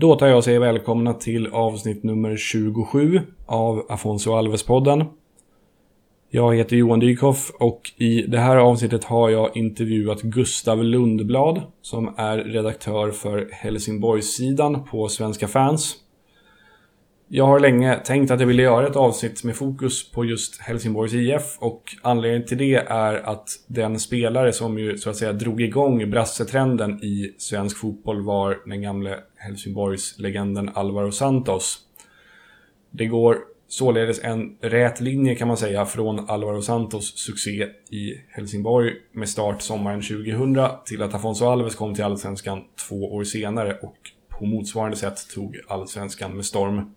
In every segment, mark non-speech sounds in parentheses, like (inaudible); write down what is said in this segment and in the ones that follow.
Då tar jag och säger välkomna till avsnitt nummer 27 av Afonso Alves-podden. Jag heter Johan Dykhoff och i det här avsnittet har jag intervjuat Gustav Lundblad som är redaktör för Helsingborgssidan på Svenska fans. Jag har länge tänkt att jag ville göra ett avsnitt med fokus på just Helsingborgs IF och anledningen till det är att den spelare som ju så att säga drog igång brassetrenden i svensk fotboll var den gamle Helsingborgs legenden Alvaro Santos. Det går således en rät linje kan man säga från Alvaro Santos succé i Helsingborg med start sommaren 2000 till att Afonso Alves kom till Allsvenskan två år senare och på motsvarande sätt tog Allsvenskan med storm.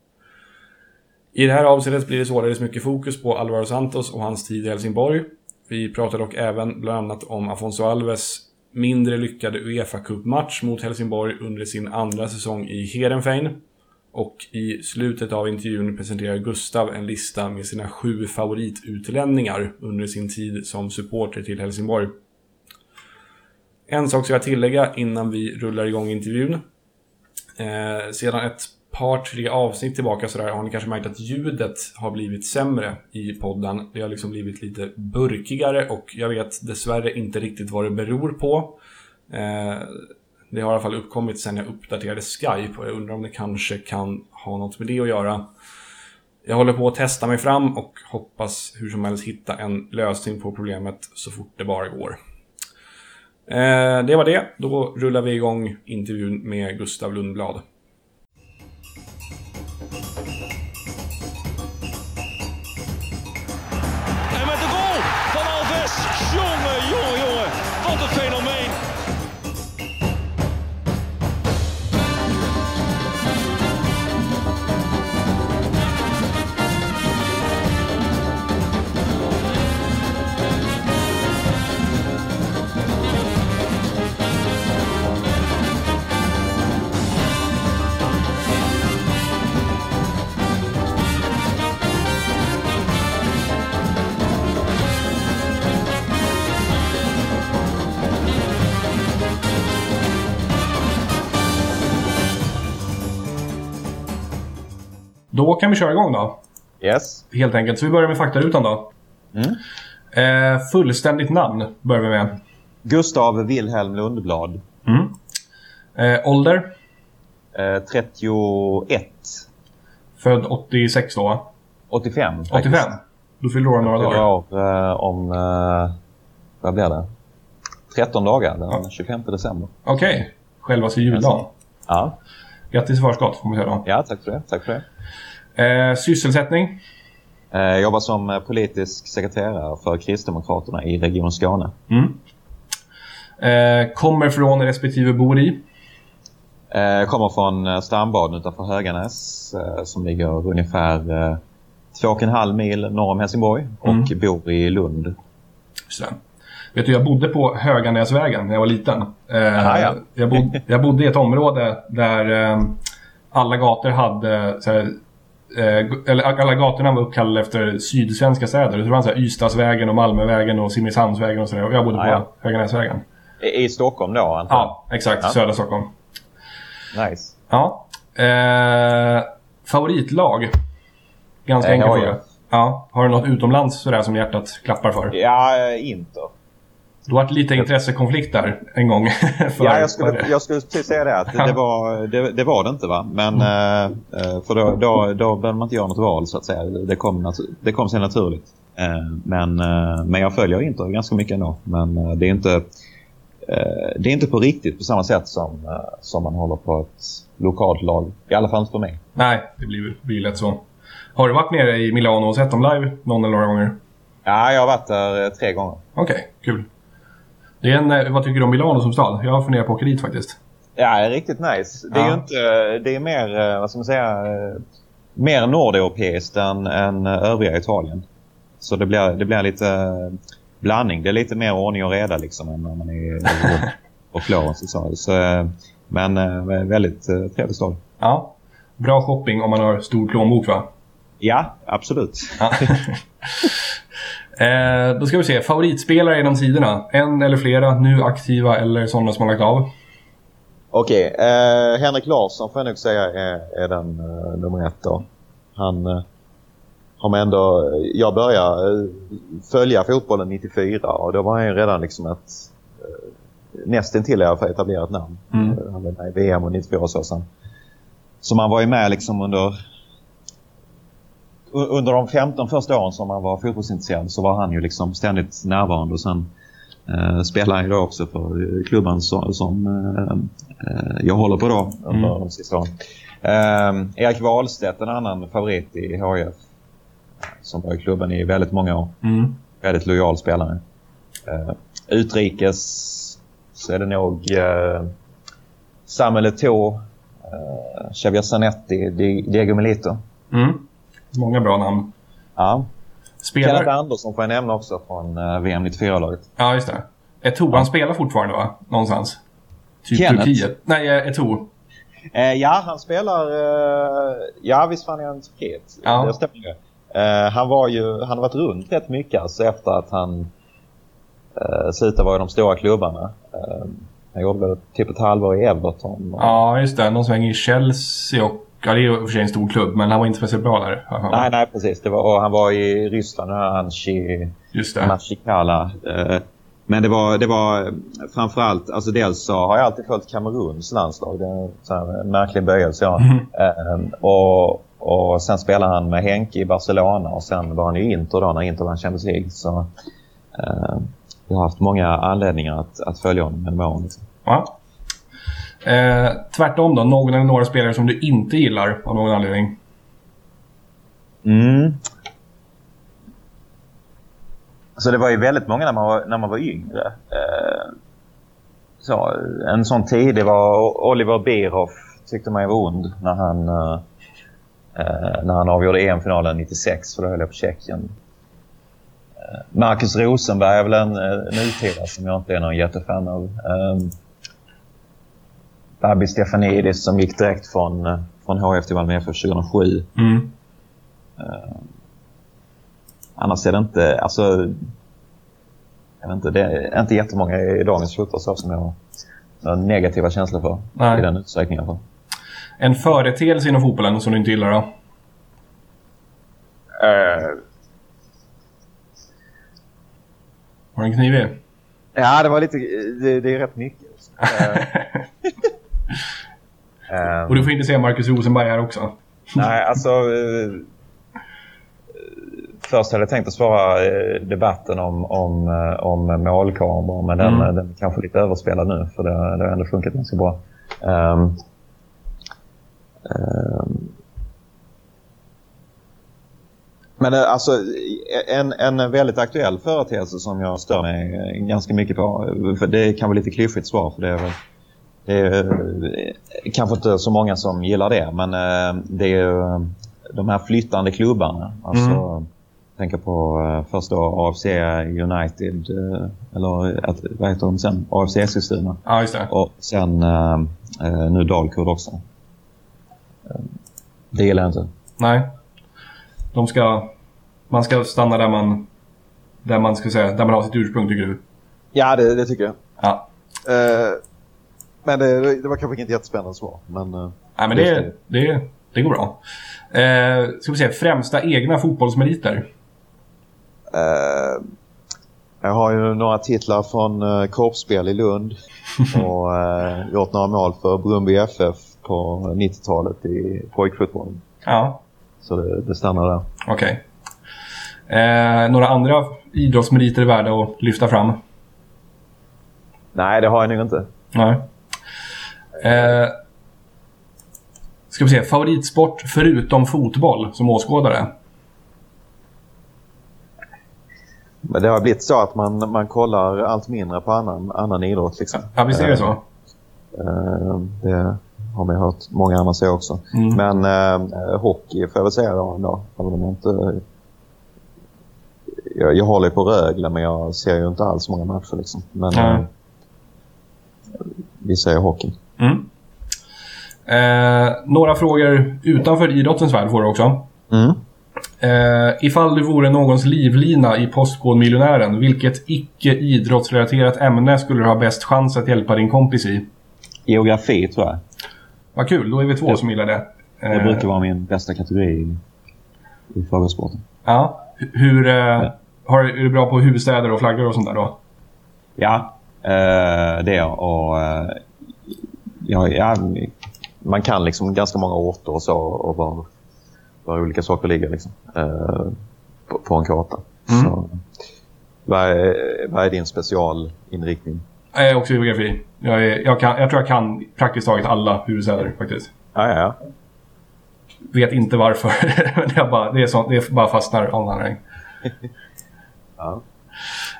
I det här avseendet blir det således mycket fokus på Alvaro Santos och hans tid i Helsingborg. Vi pratar dock även bland annat om Afonso Alves mindre lyckade Uefa Cup-match mot Helsingborg under sin andra säsong i Heerenveen. Och i slutet av intervjun presenterar Gustav en lista med sina sju favoritutlänningar under sin tid som supporter till Helsingborg. En sak ska jag tillägga innan vi rullar igång intervjun. Eh, sedan ett par, tre avsnitt tillbaka sådär har ni kanske märkt att ljudet har blivit sämre i podden. Det har liksom blivit lite burkigare och jag vet dessvärre inte riktigt vad det beror på. Eh, det har i alla fall uppkommit sen jag uppdaterade Skype och jag undrar om det kanske kan ha något med det att göra. Jag håller på att testa mig fram och hoppas hur som helst hitta en lösning på problemet så fort det bara går. Eh, det var det. Då rullar vi igång intervjun med Gustav Lundblad. Kan vi köra igång då. Yes. Helt enkelt. Så vi börjar med faktarutan då. Mm. Eh, fullständigt namn börjar vi med. Gustav Wilhelm Lundblad. Mm. Eh, ålder? Eh, 31. Född 86 då va? 85 faktiskt. 85? Då fyller du år några dagar. år eh, om... Eh, vad blir det? 13 dagar, den 25 december. Okej. Självaste juldagen. Ja. Grattis i förskott får man säga då. ja, tack för det. Tack för det. Eh, sysselsättning? Eh, jag jobbar som eh, politisk sekreterare för Kristdemokraterna i Region Skåne. Mm. Eh, kommer från respektive bor i? Eh, kommer från eh, Stambaden utanför Höganäs eh, som ligger ungefär eh, två och en halv mil norr om Helsingborg och Mm. bor i Lund. Det. Vet du, jag bodde på Höganäsvägen när jag var liten. Eh, Jaha, ja. jag, bod, jag bodde i ett område där eh, alla gator hade så eh, eller alla gatorna var uppkallade efter sydsvenska städer. Det var så här Ystadsvägen och Malmövägen och Simrishamnsvägen och sådär. Och jag bodde på Ja, ja. Höganäsvägen. I, i Stockholm då, antar jag? Ja, exakt. Ja. Södra Stockholm. Nice. Ja. Eh, favoritlag? Ganska Eh, enkel fråga. Ja. Har du något utomlands sådär som hjärtat klappar för? Ja, eh, Inter. Du har varit lite intressekonflikt där en gång. (laughs) för, Ja, jag skulle, det? jag skulle säga det. Att det, var, det, det var det inte va. Men Mm. eh, för då, då, då behöver man inte göra något val så att säga. Det kom, det kom sig naturligt. Eh, men, eh, men jag följer inte ganska mycket ändå. Men eh, det är inte eh, det är inte på riktigt på samma sätt som, eh, som man håller på ett lokalt lag. I alla fall inte för mig. Nej, det blir, blir lätt så. Har du varit nere i Milano och sett dem live någon eller några gånger? Ja, jag har varit där eh, tre gånger. Okej, kul. Det är en, eh, vad tycker du om Milano som stad? Jag har funderat på att åka dit faktiskt. Ja, det är riktigt nice. Det är Ja. inte, det är mer, eh, vad ska man säga, eh, mer nordeuropeiskt än, än övriga Italien. Så det blir, det blir lite blandning. Det är lite mer ordning och reda liksom än när man är på Florens. Så. Så, men väldigt trevlig stad. Ja. Bra shopping om man har stor plånbok va? Ja, absolut. Ja. (laughs) eh, då ska vi se. Favoritspelare genom tiderna? En eller flera, nu aktiva eller sådana som har lagt av? Okej, eh, Henrik Larsson får jag nog säga är, är den eh, nummer ett då. Han eh, har man ändå... Jag började eh, följa fotbollen 94 och då var han ju redan liksom ett eh, nästintill i alla fall etablerat namn. Mm. Han var med i VM och 94 och så sen. Så man var ju med liksom under... Under de 15 första åren som man var fotbollsintresserad så var han ju liksom ständigt närvarande och sen eh, spelar han ju då också för eh, klubban som, som eh, eh, jag håller på då under Mm. de sista åren. Eh, Erik Wahlstedt, en annan favorit i HIF som var i klubben i väldigt många år. Mm. Väldigt lojal spelare. Eh, utrikes så är det nog eh, Samuel Eto'o, eh, Xavier Zanetti, Di- Diego Milito. Mm. Många bra namn. Ja. Spelar... Kenneth Andersson får jag nämna också från eh, VM 94-laget. Ja, just det. Eto'o, han spelar fortfarande va? Någonstans? Typ Kenneth? Turkiet. Nej, eh, Eto'o. Eh, ja, han spelar... Eh, ja, visst fan är han Turkiet. Ja. Det stämmer ju. Eh, han, var ju, han har varit runt rätt mycket alltså, efter att han eh, slutade vara i de stora klubbarna. Eh, han gjorde väl typ ett halvår i Everton. och- Ja, just det. Någon sväng i Chelsea och... Ja, det är ju i och för sig en stor klubb, men han var inte speciellt bra där. jag. Nej, nej precis. Det var, och han var i Ryssland, nu är han Chi, Just det. Mashikala. Eh, men det var, det var eh, framförallt, alltså dels så har jag alltid följt Kameruns landslag. Det är en sån märklig böjelse. Ja. Mhm. Eh, och, och sen spelade han med Henke i Barcelona och sen var han i Inter då när Inter vann Champions League. Så, eh, jag har haft många anledningar att, att följa honom genom åren. Liksom. Ja. Eh, tvärtom då, någon eller några spelare som du inte gillar av någon anledning? Mm. Så det var ju väldigt många när man var, när man var yngre. Eh, så, en sån tid, det var Oliver Bierhoff tyckte man ju var ond när han, eh, eh när han avgjorde EM-finalen 96 för då höll jag på Tjeckien. Eh, Marcus Rosenberg är väl en eh, nutida som jag inte är någon jättefan av. Eh, Babi Stefanidis som gick direkt från, eh, från HF till Malmö FF 2007. Mm. Annars är det inte, alltså... Jag vet inte, det är inte jättemånga i dagens fotboll så som jag har några negativa känslor för. Nej. I den utsträckningen. En företeelse inom fotbollen som du inte gillar då? Har du en kniv i? Ja, det var lite... Det, det är rätt mycket. (laughs) Eh, Och du får inte säga Marcus Rosenberg här också. nej, alltså... eh, först hade jag tänkt att svara eh, debatten om, om, eh, om målkameror, men den, Mm. den är kanske lite överspelad nu för det, det har ändå funkat ganska bra. Ehm, men eh, alltså en, en väldigt aktuell företeelse som jag stör mig eh, ganska mycket på, det kan vara lite klyschigt svar för det är väl det är eh, kanske inte så många som gillar det, men eh, det är ju eh, de här flyttande klubbarna. Alltså, Mm. tänka på först då AFC United, eller att, vad heter de sen? AFC Eskilstuna. Ja, just det. Och sen nu Dalkurd också. Det gillar jag inte. Nej. De ska... Man ska stanna där man... Där man ska säga, där man har sitt ursprung tycker du? Ja, det, det tycker jag. Ja. Eh, men det, det var kanske inget jättespännande svar. Men, eh, Nej, men det, det, det går bra. Eh, ska vi se, främsta egna fotbollsmeriter? eh, jag har ju några titlar från eh, korpsspel i Lund (laughs) och eh, gjort några mål för Brumby FF på 90-talet i pojkfotbollen. Ja, Så det, det stannar där. okej. Eh, några andra idrottsmeriter värda att lyfta fram? Nej, det har jag nog inte. Nej. Eh, ska vi se, favoritsport förutom fotboll som åskådare? Men det har blivit så att man, man kollar allt mindre på annan, annan idrott. Liksom. Ja, visst är det så? Eh, det har man hört många andra säga också. Mm. Men eh, hockey får jag väl säga då. ändå. Även inte... Jag, jag håller på Rögle men jag ser ju inte alls många matcher liksom. Men Nej. eh, vi säger hockey. Mm. Eh, några frågor utanför idrottens värld får du också. Mm. Eh, ifall du vore någons livlina i Postkodmiljonären, vilket icke idrottsrelaterat ämne skulle du ha bäst chans att hjälpa din kompis i? Geografi tror jag. Vad kul, då är vi två Det- som gillar det. Det Eh, brukar vara min bästa kategori i, i frågesporten. Ja. Hur... Eh, har, är du bra på huvudstäder och flaggor och sånt där då? Ja, eh, det och... Ja, ja, Man kan liksom ganska många orter och så och var, var olika saker ligger liksom, eh, på, på en karta. Mm. Så, vad, är, vad är din specialinriktning? Jag är också geografi. Jag, är, jag, kan, jag tror jag kan praktiskt taget alla huvudstäder faktiskt. Ja, ja, ja. Vet inte varför. (laughs) Men jag bara, det, är sånt, det är bara fastnar av anledning. (laughs) Ja.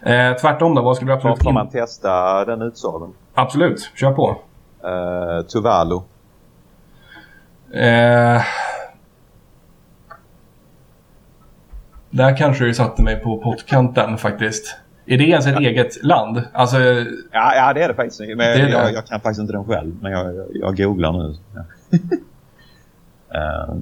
Eh, tvärtom då, vad skulle du absolut får man testa den utsagan? Absolut, kör på. Uh, Tuvalu. Eh, där kanske du satte mig på pottkanten faktiskt. Är det ens ett eget land? Alltså, ja, ja, det är det faktiskt. Men Det är det. jag, jag kan faktiskt inte den själv. Men jag, jag, jag googlar nu. Ja. (laughs) Eh,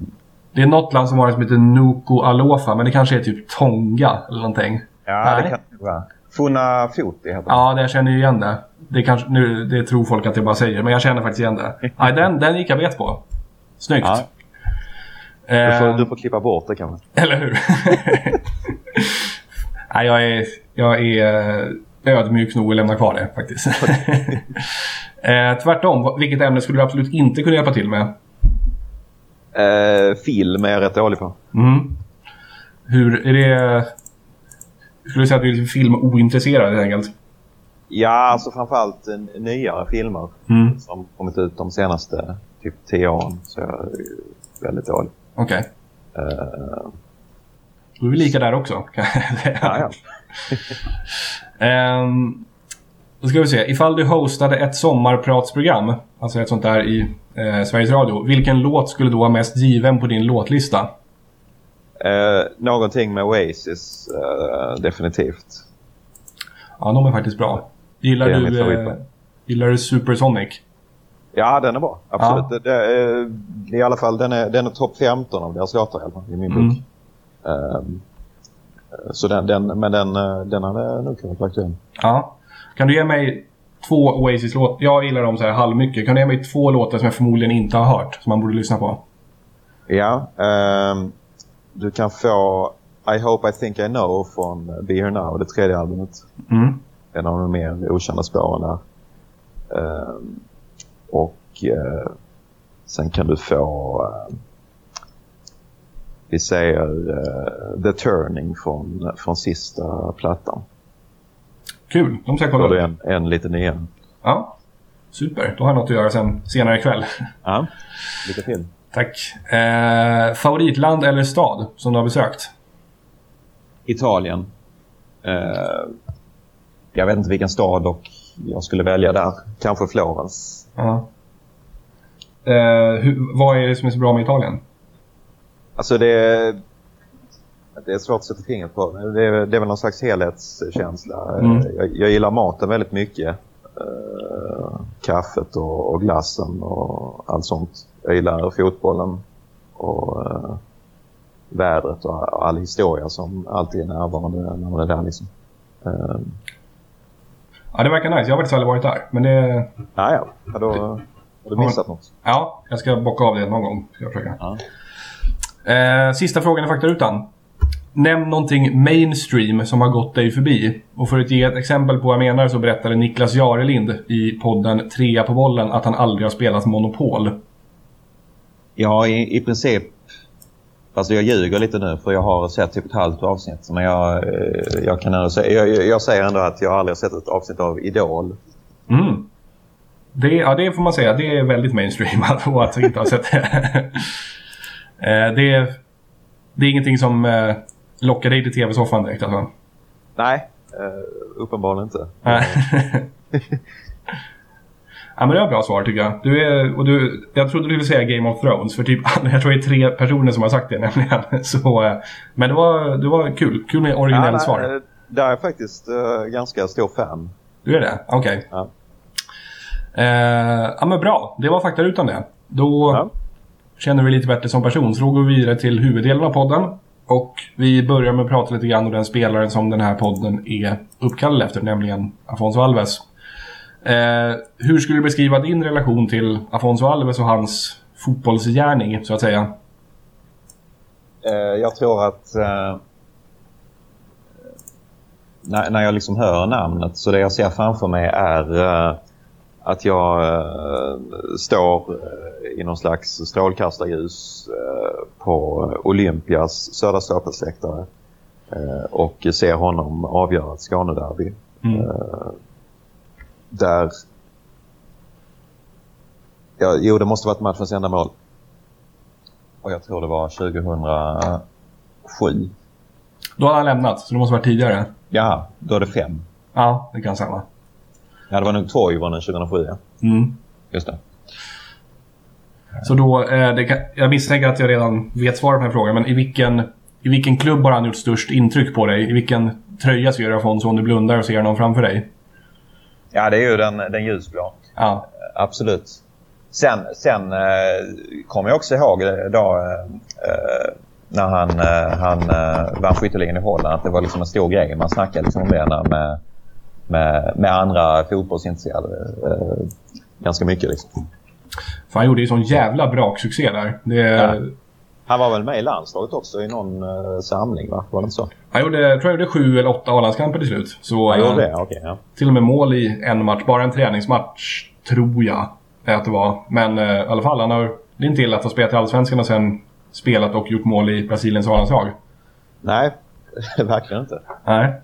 det är något land som har det som heter Nuku Alofa, men det kanske är typ Tonga eller någonting. ja, Nej. det kan det vara. Funafuti heter det. Ja, det jag känner ju igen det. Det, kanske, nu, det tror folk att jag bara säger, men jag känner faktiskt igen det. (laughs) Nej, den, den gick jag bet på. Snyggt. Ja. Du Eh, får, du får klippa bort det kanske. (laughs) Eller hur? Nej, jag är, jag är eh, ödmjuk nog att lämna kvar det faktiskt. (laughs) eh, tvärtom, vilket ämne skulle du absolut inte kunna hjälpa till med? Uh, film är jag rätt dålig på. Mm. Hur är det... Skulle du säga att du är filmointresserad helt enkelt? Ja, alltså framförallt eh, nyare filmer Mm. som kommit ut de senaste typ tio åren. Så jag är väldigt dålig. Okej. Eh, Då är vi lika där också. (laughs) ja, ja. (laughs) Ehm, då ska vi se. Ifall du hostade ett sommarpratsprogram, alltså ett sånt där i eh, Sveriges Radio, vilken låt skulle då vara mest given på din låtlista? Eh, någonting med Oasis, eh, definitivt. Ja, de är faktiskt bra. Gillar Det du, eh, gillar du Supersonic? Ja, den är bra. Absolut. Ja. Det, det, är- I alla fall, den är, den är topp 15 av deras låtar i, min Mm. bok. Ehm, så den, den, men den, eh, den hade nog kunnat vara aktuell. Ja. Kan du ge mig två Oasis-låtar? Jag gillar dem så här halvmycket. Kan du ge mig två låtar som jag förmodligen inte har hört, som man borde lyssna på? Ja, ehm, du kan få I Hope I Think I Know från Be Here Now, det tredje albumet. Mm. En av de mer okända spåren där. Ehm, och eh, sen kan du få eh, vi säger eh, The Turning från, från sista plattan. Kul, de ska kolla upp. en, en lite nyare. Ja. Super, då har jag något att göra sen senare ikväll. (laughs) Ja. Lycka till. Tack. Eh, favoritland eller stad som du har besökt? Italien. Eh, jag vet inte vilken stad och jag skulle välja där. Kanske Florens. Ja. Eh, hur, vad är det som är så bra med Italien? Alltså det är, det är svårt att sätta fingret på. Det är, det är väl någon slags helhetskänsla. Mm. Jag, jag gillar maten väldigt mycket. Eh, kaffet och, och glassen och allt sånt. Jag gillar fotbollen och eh, vädret och all historia som alltid är närvarande när man är där. Liksom. Ja, det verkar nice. Jag har faktiskt aldrig varit där. Men det... ja, ja. Ja, Då har du missat något. Ja, jag ska bocka av det någon gång. Ska jag försöka. Ja. Eh, sista frågan i faktarutan. Nämn någonting mainstream som har gått dig förbi. Och för att ge ett exempel på vad jag menar så berättade Niklas Jarelind i podden Trea på bollen att han aldrig har spelat Monopol. Ja, i, i princip. Fast jag ljuger lite nu för jag har sett typ ett halvt avsnitt. Men jag, eh, jag kan ändå säga, jag, jag säger ändå att jag aldrig har sett ett avsnitt av Idol. Mm. Det, ja, det får man säga. Det är väldigt mainstream att, (laughs) och att inte ha sett det. (laughs) eh, det, är, det är ingenting som eh, lockar dig till tv-soffan direkt alltså? Nej, uppenbarligen inte. (laughs) Ja, men det var ett bra svar tycker jag. Du är, och du, jag trodde du ville säga Game of Thrones, för typ, (laughs) jag tror det är tre personer som har sagt det nämligen. (laughs) Så, eh, men det var, det var kul. Kul med originellt nej, svar. eh, Där är jag faktiskt eh, ganska stor fan. Du är det? Okej. Ja. Eh, ja, men bra. Det var faktarutan det. Då Ja. känner vi lite bättre som person. Så då går vi vidare till huvuddelen av podden. Och vi börjar med att prata lite grann om den spelaren som den här podden är uppkallad efter, nämligen Afonso Alves. Eh, hur skulle du beskriva din relation till Afonso Alves och hans fotbollsgärning, så att säga? Eh, jag tror att eh, när, när jag liksom hör namnet så det jag ser framför mig är eh, att jag eh, står eh, i någon slags strålkastarljus på Olympias södra ståplatsläktare eh, och ser honom avgöra ett Skånederby. Mm. Där... Ja, jo, det måste varit matchens enda mål. Och jag tror det var 2007. Då hade han lämnat, så det måste varit tidigare. Ja, då är det fem. Ja, det kan stämma. Ja, det var nog Toivonen 2007, ja. Mm. Just det. Så då, eh, kan, jag misstänker att jag redan vet svaret på den här frågan, men i vilken, i vilken klubb har han gjort störst intryck på dig? I vilken tröja ser du Afonso om du blundar och ser honom framför dig? Ja, det är ju den, den ljusblå. Ja. Absolut. Sen, sen eh, kommer jag också ihåg eh, då eh, när han, han vann skytteligan i Holland att det var liksom en stor grej. Man snackade liksom om det med, med, med andra fotbollsintresserade ganska mycket. Liksom. För han gjorde ju sån jävla braksuccé där. Det, Ja. Han var väl med i landslaget också i någon samling, va? Var det inte så? Han gjorde, jag tror han gjorde sju eller åtta A-landskamper till slut. Så, Han gjorde eh, det? Okej, ja. Till och med mål i en match. Bara en träningsmatch, tror jag att det var. Men eh, i alla fall, han har... Inte illa att ha spelat i Allsvenskan och sen spelat och gjort mål i Brasiliens A-landslag. Nej, (laughs) verkligen inte. Nej.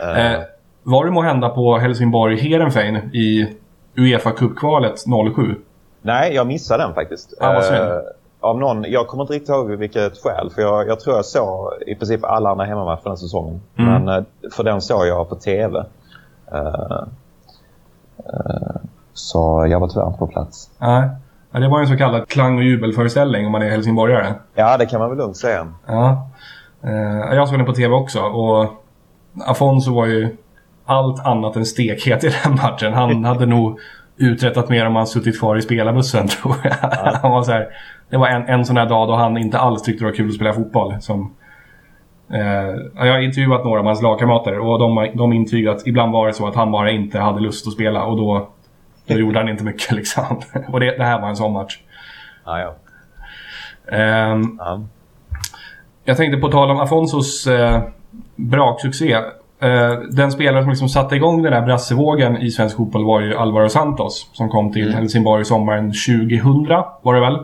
Eh, var du må hända på Helsingborg Heerenveen i Uefa Cup-kvalet 07? Nej, jag missade den faktiskt. Ah, vad synd. Eh, av någon, jag kommer inte riktigt ihåg vilket skäl. För jag, jag tror jag såg i princip alla andra hemmamatcher den säsongen. Mm. Men eh, för den såg jag på TV. Eh, eh, så jag var tyvärr inte på plats. Nej. Ja, det var en så kallad klang och jubelföreställning om man är helsingborgare. Ja, det kan man väl lugnt säga. Ja. Eh, jag såg den på TV också och Afonso var ju allt annat än stekhet i den matchen. Han (laughs) hade nog uträttat mer om han suttit kvar i spelarbussen (laughs) tror jag. Han var så här, det var en, en sån här dag då han inte alls tyckte det var kul att spela fotboll. Som, eh, jag har intervjuat några av hans lagkamrater och de, de intygar att ibland var det så att han bara inte hade lust att spela och då, då gjorde han inte mycket (laughs) liksom. Och det, det här var en sån match. Ja, ja. Ehm, ja. Jag tänkte på tal om Afonsos eh, braksuccé. Eh, den spelare som liksom satte igång den där brassevågen i svensk fotboll var ju Alvaro Santos. Som kom till Helsingborg sommaren 2000 var det väl.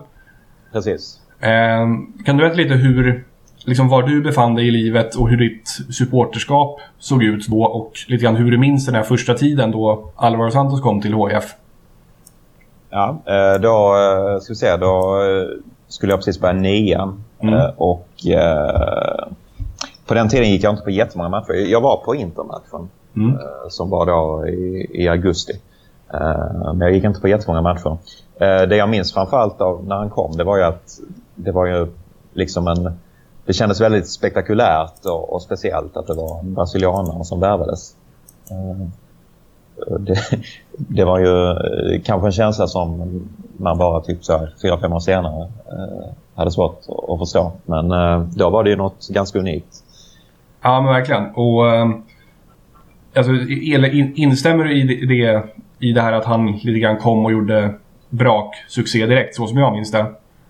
Precis. Eh, kan du berätta lite hur, liksom var du befann dig i livet och hur ditt supporterskap såg ut då och lite grann hur du minns den här första tiden då Alvaro Santos kom till HIF? Ja, eh, då eh, ska vi se, då eh, skulle jag precis börja nian. Mm. Och på den tiden gick jag inte på jättemånga matcher. Jag var på intermatchen Mm. som var då i, i augusti. Men jag gick inte på jättemånga matcher. Eh, Det jag minns framförallt av när han kom, det var ju att det var ju liksom en... Det kändes väldigt spektakulärt och, och speciellt att det var en som värvades. Eh, det, det var ju eh, kanske en känsla som man bara typ så här fyra, fem år senare eh, hade svårt att, förstå. Men eh, då var det ju något ganska unikt. Ja, men verkligen. Och, eh, alltså, instämmer du i det, i det här att han lite grann kom och gjorde brak succé direkt, så som jag minns det?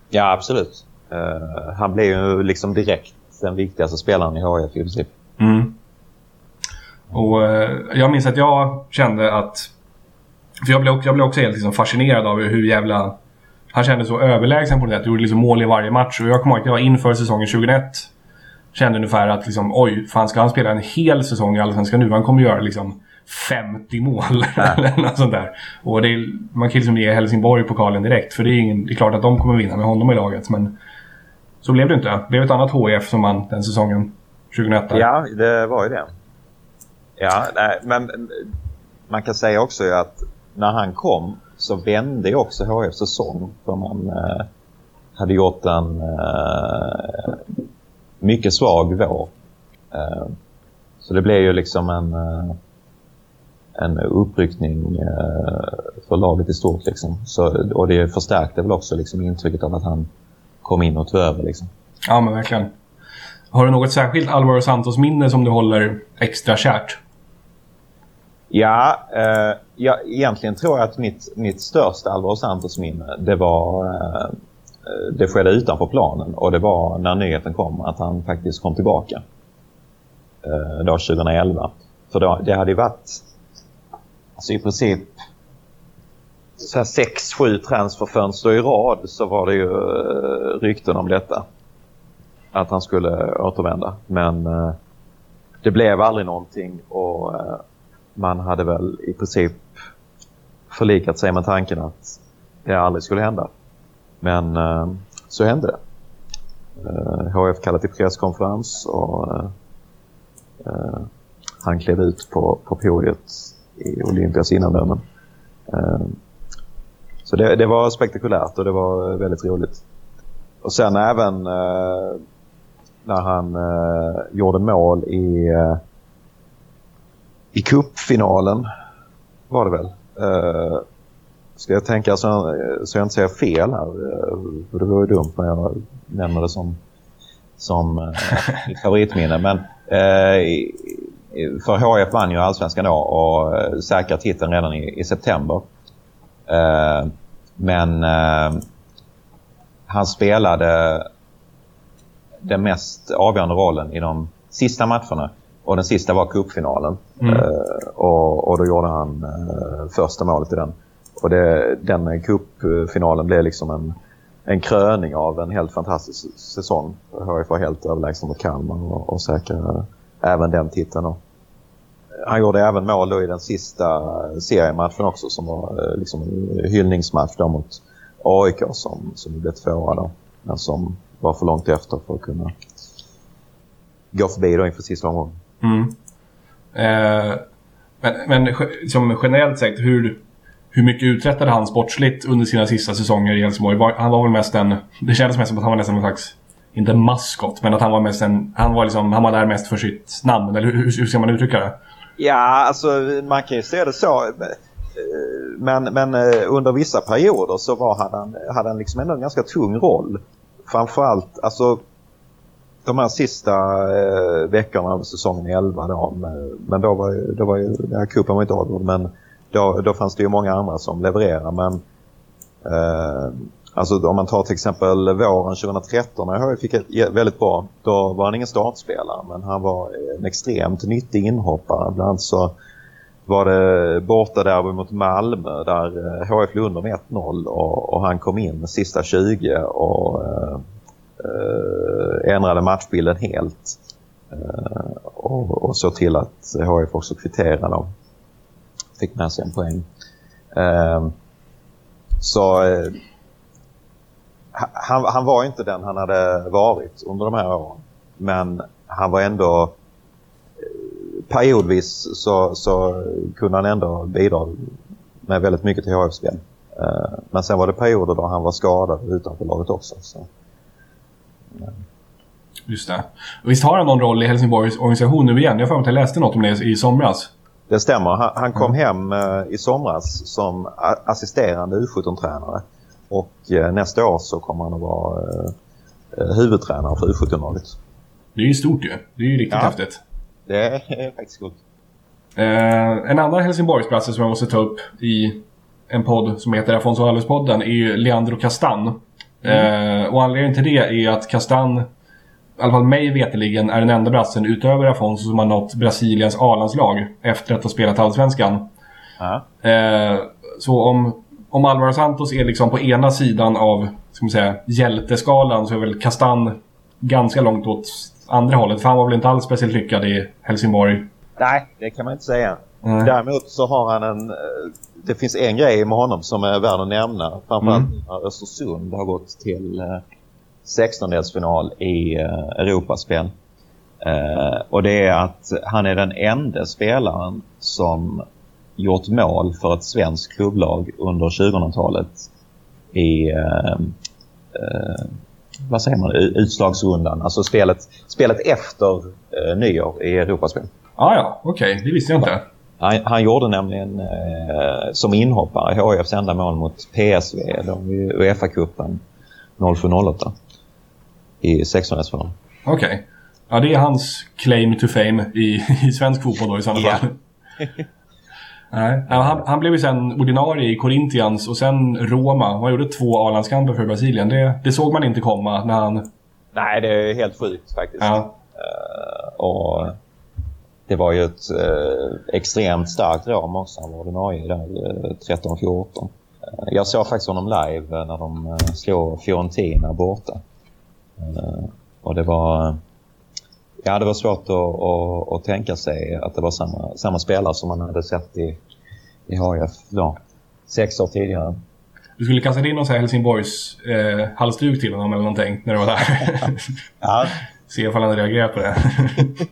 Ja, absolut. Eh, han blev ju liksom direkt den viktigaste spelaren i HIF i princip. Mm. Och eh, jag minns att jag kände att... För jag blev, också- jag blev också helt liksom fascinerad av hur jävla... Han kände så överlägsen på det sättet. Gjorde liksom mål i varje match. Och jag kommer ihåg att jag inför säsongen 2001 kände ungefär att liksom, oj, fan ska han spela en hel säsong i Allsvenskan nu? Han kommer göra liksom 50 mål (laughs) eller något sånt där. Och det är, man kan liksom ge Helsingborg pokalen direkt. För det är, ingen, det är klart att de kommer vinna med honom i laget. Men så blev det inte. Det blev ett annat HIF som vann den säsongen. 2001. Ja, det var ju det. Ja, nej, men man kan säga också ju att när han kom så vände ju också HF säsong. För man eh, hade gjort en eh, mycket svag vår. Eh, så det blev ju liksom en, eh, en uppryckning eh, för laget i stort. Liksom. Så, och det förstärkte väl också liksom intrycket av att han kom in och tog över. Liksom. Ja, men verkligen. Har du något särskilt Alvaro Santos-minne som du håller extra kärt? Ja, eh, ja, egentligen tror jag att mitt, mitt största Alvaro Santos-minne det var eh, det skedde utanför planen och det var när nyheten kom att han faktiskt kom tillbaka. Eh, då 2011. För då, det hade ju varit alltså i princip så här sex, sju transferfönster i rad så var det ju eh, rykten om detta. Att han skulle återvända. Men eh, det blev aldrig någonting och eh, man hade väl i princip förlikat sig med tanken att det aldrig skulle hända. Men så hände det. HF kallade till presskonferens och han klev ut på, på podiet i Olympias innandömen. Eh, så det, det, var spektakulärt och det var väldigt roligt. Och sen även eh, när han eh, gjorde mål i, i cupfinalen var det väl. Ska jag tänka så, så jag inte säger fel här. För det vore ju dumt när jag nämner det som, som mitt favoritminne. Men eh, för HF vann ju allsvenskan då och eh, säkrade titeln redan i, i september. Eh, men eh, han spelade den mest avgörande rollen i de sista matcherna. Och den sista var cupfinalen. Mm. Och, och då gjorde han första målet i den. Och det, den cupfinalen blev liksom en, en kröning av en helt fantastisk säsong. HIF var helt överlägsen mot Kalmar och, och säkrade även den titeln. Och han gjorde även mål då i den sista eh, seriematchen också som var eh, liksom en hyllningsmatch då mot AIK som, som blev tvåa då. Men som var för långt efter för att kunna gå förbi då inför sista omgången. Mm. Eh, men, men som liksom generellt sett, hur, hur mycket uträttade han sportsligt under sina sista säsonger i Helsingborg? Han var väl mest en... Det kändes mest som att han var nästan en slags inte maskot, men att han var mest en... Han var, liksom, han var där mest för sitt namn, eller hur, hur ska man uttrycka det? Ja, alltså man kan ju se det så. Men, men eh, under vissa perioder så var, hade, han, hade han liksom ändå en ganska tung roll. Framförallt, alltså de här sista eh, veckorna av säsongen 11 då. Eh, men då var ju, då var ju, den här cupen var inte avgjord men då, då fanns det ju många andra som levererade. Men eh, Alltså om man tar till exempel våren 2013 när jag fick ett väldigt bra, då var han ingen startspelare men han var en extremt nyttig inhoppare. Bland annat så var det borta där mot Malmö där HF låg under med 1-0 och, och, han kom in sista 20 och eh, eh, ändrade matchbilden helt. Eh, och, och såg till att HF också kvitterade och fick med sig en poäng. Eh, så eh, han, han var inte den han hade varit under de här åren. Men han var ändå eh, periodvis så, så kunde han ändå bidra med väldigt mycket till HF-spel. Eh, men sen var det perioder då han var skadad utanför laget också. Så. Just det. visst har han någon roll i Helsingborgs organisation nu igen? Jag får att jag läste något om det i somras. Det stämmer. Han, han kom mm. hem uh, i somras som assisterande U17-tränare. Och eh, nästa år så kommer han att vara eh, eh huvudtränare för U17-laget. Det är ju stort ju. Det är ju riktigt ja, häftigt. Det är faktiskt coolt. Eh, en annan Helsingborgsplats som jag måste ta upp i en podd som heter Afonso Alves-podden är ju Leandro Castan. Mm. Eh, och anledningen till det är att Castan, i alla fall mig veteligen är den enda brassen utöver Afonso som har nått Brasiliens A-landslag efter att ha spelat Allsvenskan. Mm. Eh, så om om Alvaro Santos är liksom på ena sidan av ska man säga, hjälteskalan så är väl Castan ganska långt åt andra hållet. För han var väl inte alls speciellt lyckad i Helsingborg. Nej, det kan man inte säga. Mm. Däremot så har han en... Eh, det finns en grej med honom som är värd att nämna. Framförallt mm. Östersund har gått till 16-delsfinal eh, i eh, Europaspel. och det är att han är den enda spelaren som gjort mål för ett svenskt klubblag under 2000-talet i eh, eh, vad säger man, utslagsrundan. Alltså spelet, spelet efter eh, nyår i Europaspel. Ah, ja, okej. Okay. Det visste jag inte. Han, han gjorde nämligen eh, som inhoppare HIFs enda mål mot PSV i Uefa-cupen 07-08 i 16-årsfinalen. Okej. Okay. Ja, det är hans claim to fame i, i svensk fotboll då i sådana yeah. fall. (laughs) Nej, han, han blev ju sen ordinarie i Corinthians och sen Roma. Han gjorde två A-landskamper för Brasilien. Det, det såg man inte komma när han... Nej, det är helt sjukt faktiskt. Ja. Eh, och det var ju ett uh, extremt starkt Roma också. Han var ordinarie där uh, 13-14. Uh, jag såg faktiskt honom live när de uh, slog Fiorentina borta. och det var... Ja, det var svårt att, att, att, tänka sig att det var samma, samma spelare som man hade sett i, i HIF då, sex år tidigare. Du skulle kastat in någon sån här Helsingborgs eh, halsduk till honom eller någonting när du var där. (laughs) ja. Se ifall han hade reagerat på det. (laughs)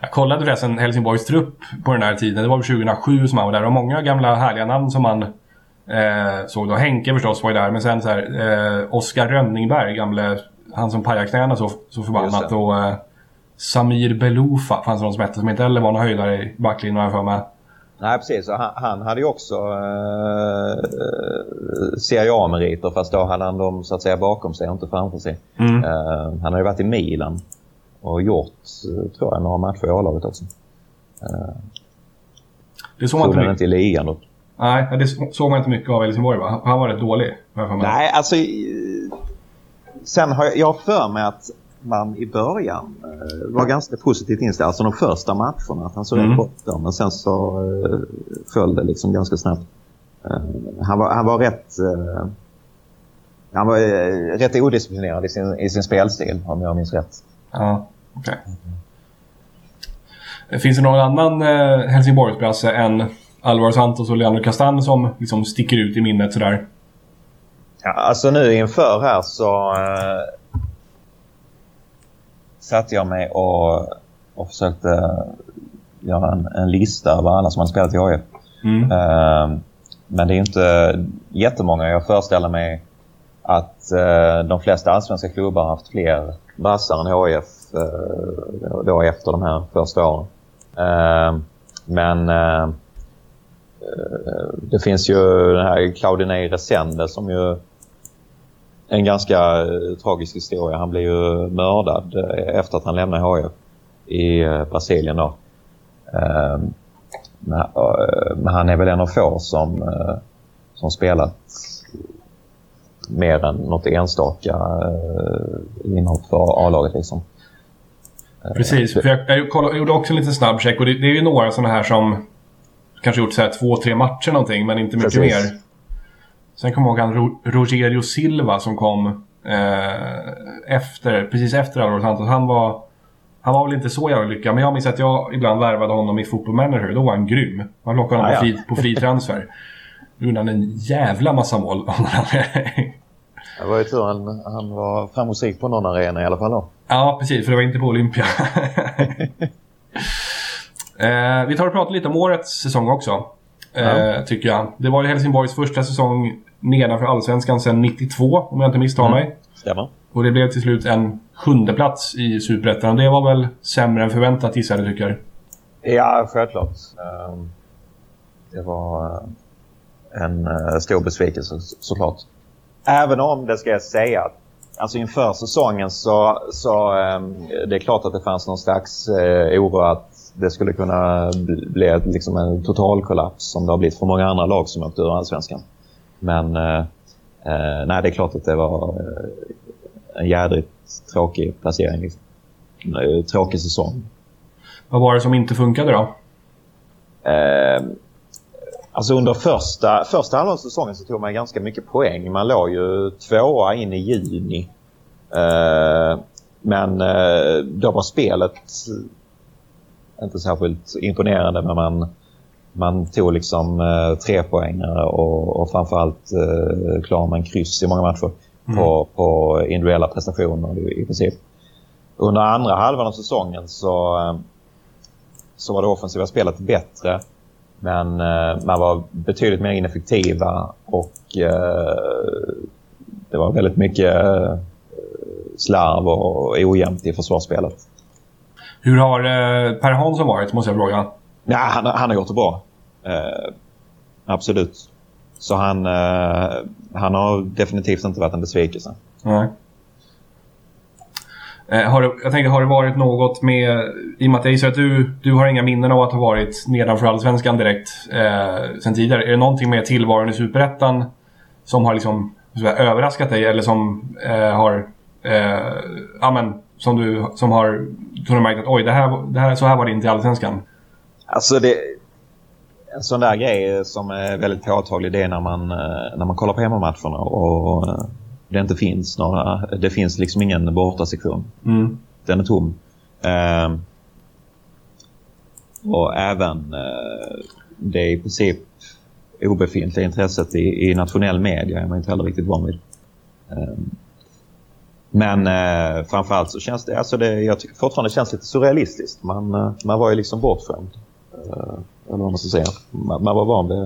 Jag kollade förresten Helsingborgs trupp på den här tiden. Det var väl 2007 som han var där. Och många gamla härliga namn som man eh, såg då. Henke förstås var ju där. Men sen så här eh, Oskar Rönningberg, gamle, han som pajade knäna så, så förbannat. Och eh, Samir Beloufa fanns det någon som hette som inte heller var någon höjdare i backlinjen för mig. Nej, precis. Han, han, hade ju också eh, Serie A-meriter fast då hade han dem så att säga bakom sig och inte framför sig. Mm. Eh, han hade ju varit i Milan och gjort, tror jag, några matcher i A-laget också. Eh, det såg man inte, inte i ligan då. Nej, det såg man inte mycket av i Helsingborg va? Han var rätt dålig. Nej, alltså... Sen har jag, jag har för mig att man i början eh, var ganska positivt inställd. Alltså de första matcherna. Att han såg mm. rätt bra Men sen så eh, föll det liksom ganska snabbt. Eh, han, var, han var rätt... Eh, han var rätt odisciplinerad i sin, i sin spelstil om jag minns rätt. Ja, okej. Okay. Finns det någon annan eh, Helsingborgsbrasse än Alvaro Santos och Leandro Castan som liksom sticker ut i minnet sådär? Ja, alltså nu inför här så eh, satte jag mig och, och försökte göra en, en lista över alla som har spelat i AIF. Mm. Uh, men det är inte jättemånga. Jag föreställer mig att uh, de flesta allsvenska klubbar har haft fler brassar än HIF uh, eh, då efter de här första åren. Ehm, men det finns ju den här Claudinei Resende som ju en ganska eh, tragisk historia. Han blev ju mördad eh, efter att han lämnade HIF i eh, Brasilien då. Ehm, men han är väl en av få som, som spelat mer än något enstaka inhopp för A-laget liksom. Precis, för jag, jag, kollade, jag gjorde också en liten snabb check och det, det är ju några sådana här som kanske gjort så här två, tre matcher någonting men inte mycket Precis. mer. Sen kommer jag ihåg han Rogerio Silva som kom eh, efter, precis efter Alvaro Santos. Han var, han var väl inte så jävla lyckad, men jag minns att jag ibland värvade honom i Football Manager. Då var han grym. Man lockade honom ah, på, fri, på fri transfer. Då gjorde han en jävla massa mål. (laughs) det var ju tur han, han var framgångsrik på någon arena i alla fall då. Ja, precis. För det var inte på Olympia. (laughs) eh, vi tar och pratar lite om årets säsong också. Eh, tycker jag. Det var ju Helsingborgs första säsong nedanför Allsvenskan sedan 92, om jag inte misstar mm. mig. Stämmer. Och det blev till slut en sjunde plats i Superettan. Det var väl sämre än förväntat gissar du tycker? Ja, självklart. Ehm, det var eh, en eh, stor besvikelse såklart. Även om det ska jag säga att alltså inför säsongen så, så um, det är klart att det fanns någon slags uh, oro att det skulle kunna bli ett, liksom en total kollaps som det har blivit för många andra lag som åkte ur allsvenskan. Men eh, eh, nej, det är klart att det var eh, en jädrigt tråkig placering. Liksom. Tråkig säsong. Vad var det som inte funkade då? Eh, alltså under första, första halvan av säsongen så tog man ganska mycket poäng. Man låg ju tvåa in i juni. Eh, men eh, då var spelet inte särskilt imponerande men man, man tog liksom eh, tre poängare och, och framförallt eh, klarade man kryss i många matcher mm. på, på individuella prestationer i, i princip. Under andra halvan av säsongen så, eh, så var det offensiva spelet bättre men eh, man var betydligt mer ineffektiva och eh, det var väldigt mycket slarv och ojämnt i försvarsspelet. Hur har Per Hansson varit, måste jag fråga? Ja, han, han har gjort det bra. Eh, absolut. Så han, eh, han har definitivt inte varit en besvikelse. Nej. Eh, har det, jag tänkte, har det varit något med... I och med att jag gissar att du, du har inga minnen av att ha varit nedanför allsvenskan direkt eh, sen tidigare. Är det någonting med tillvaron i Superettan som har liksom så här, överraskat dig eller som eh, har... Eh, ja, men, som du som har, som du märkt att oj, det här, det här, så här var det inte i allsvenskan? Alltså det, en sån där grej som är väldigt påtaglig det är när man, eh, när man kollar på hemmamatcherna och eh, det inte finns några, det finns liksom ingen bortasektion. Mm. Den är tom. Eh, och även eh, det i princip obefintliga intresset i, i nationell media är man inte heller riktigt van vid. Eh, men eh, framförallt så känns det, alltså det, jag tycker fortfarande det känns lite surrealistiskt. Man, eh, man var ju liksom bortskämd. Eh, eller vad man ska säga. Man, man var van vid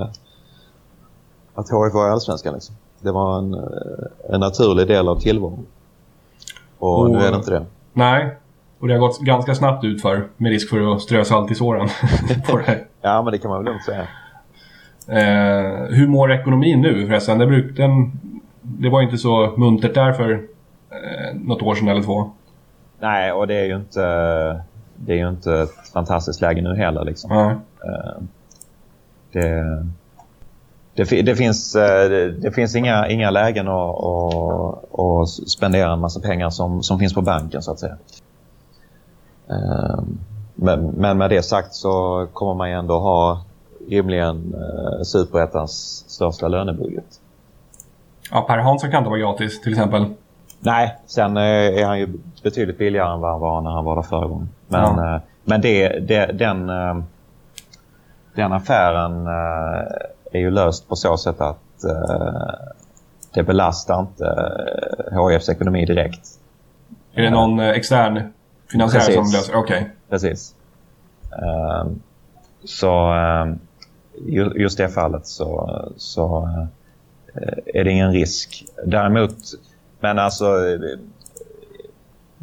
att HIF var i Allsvenskan. Liksom. Det var en, eh, en naturlig del av tillvaron. Och, Och- nu är det inte det. Nej. Och det har gått ganska snabbt ut för med risk för att strö salt i såren. (laughs) på det här. Ja, men det kan man väl lugnt säga. Eh, hur mår ekonomin nu förresten? Det, bruk, den, det var inte så muntert där för eh, något år sedan eller två. Nej, och det är ju inte, det är ju inte ett fantastiskt läge nu heller. Liksom. Eh, det, det, det, finns, eh, det, finns inga, inga lägen att, att, att spendera en massa pengar som, som finns på banken så att säga. Eh, Men, men med det sagt så kommer man ju ändå ha rimligen eh, Superettans största lönebudget. ja, Per Hansson kan inte vara gratis till exempel. Nej, sen är han ju betydligt billigare än vad han var när han var där förra gången. Men, Ja. eh, men det, det, den, eh, den affären eh, är ju löst på så sätt att det belastar inte HIFs ekonomi direkt. Är det någon extern finansiär Precis. som löser? Okej. Precis. Eh, så ju- just det fallet så, så är det ingen risk. Däremot, men alltså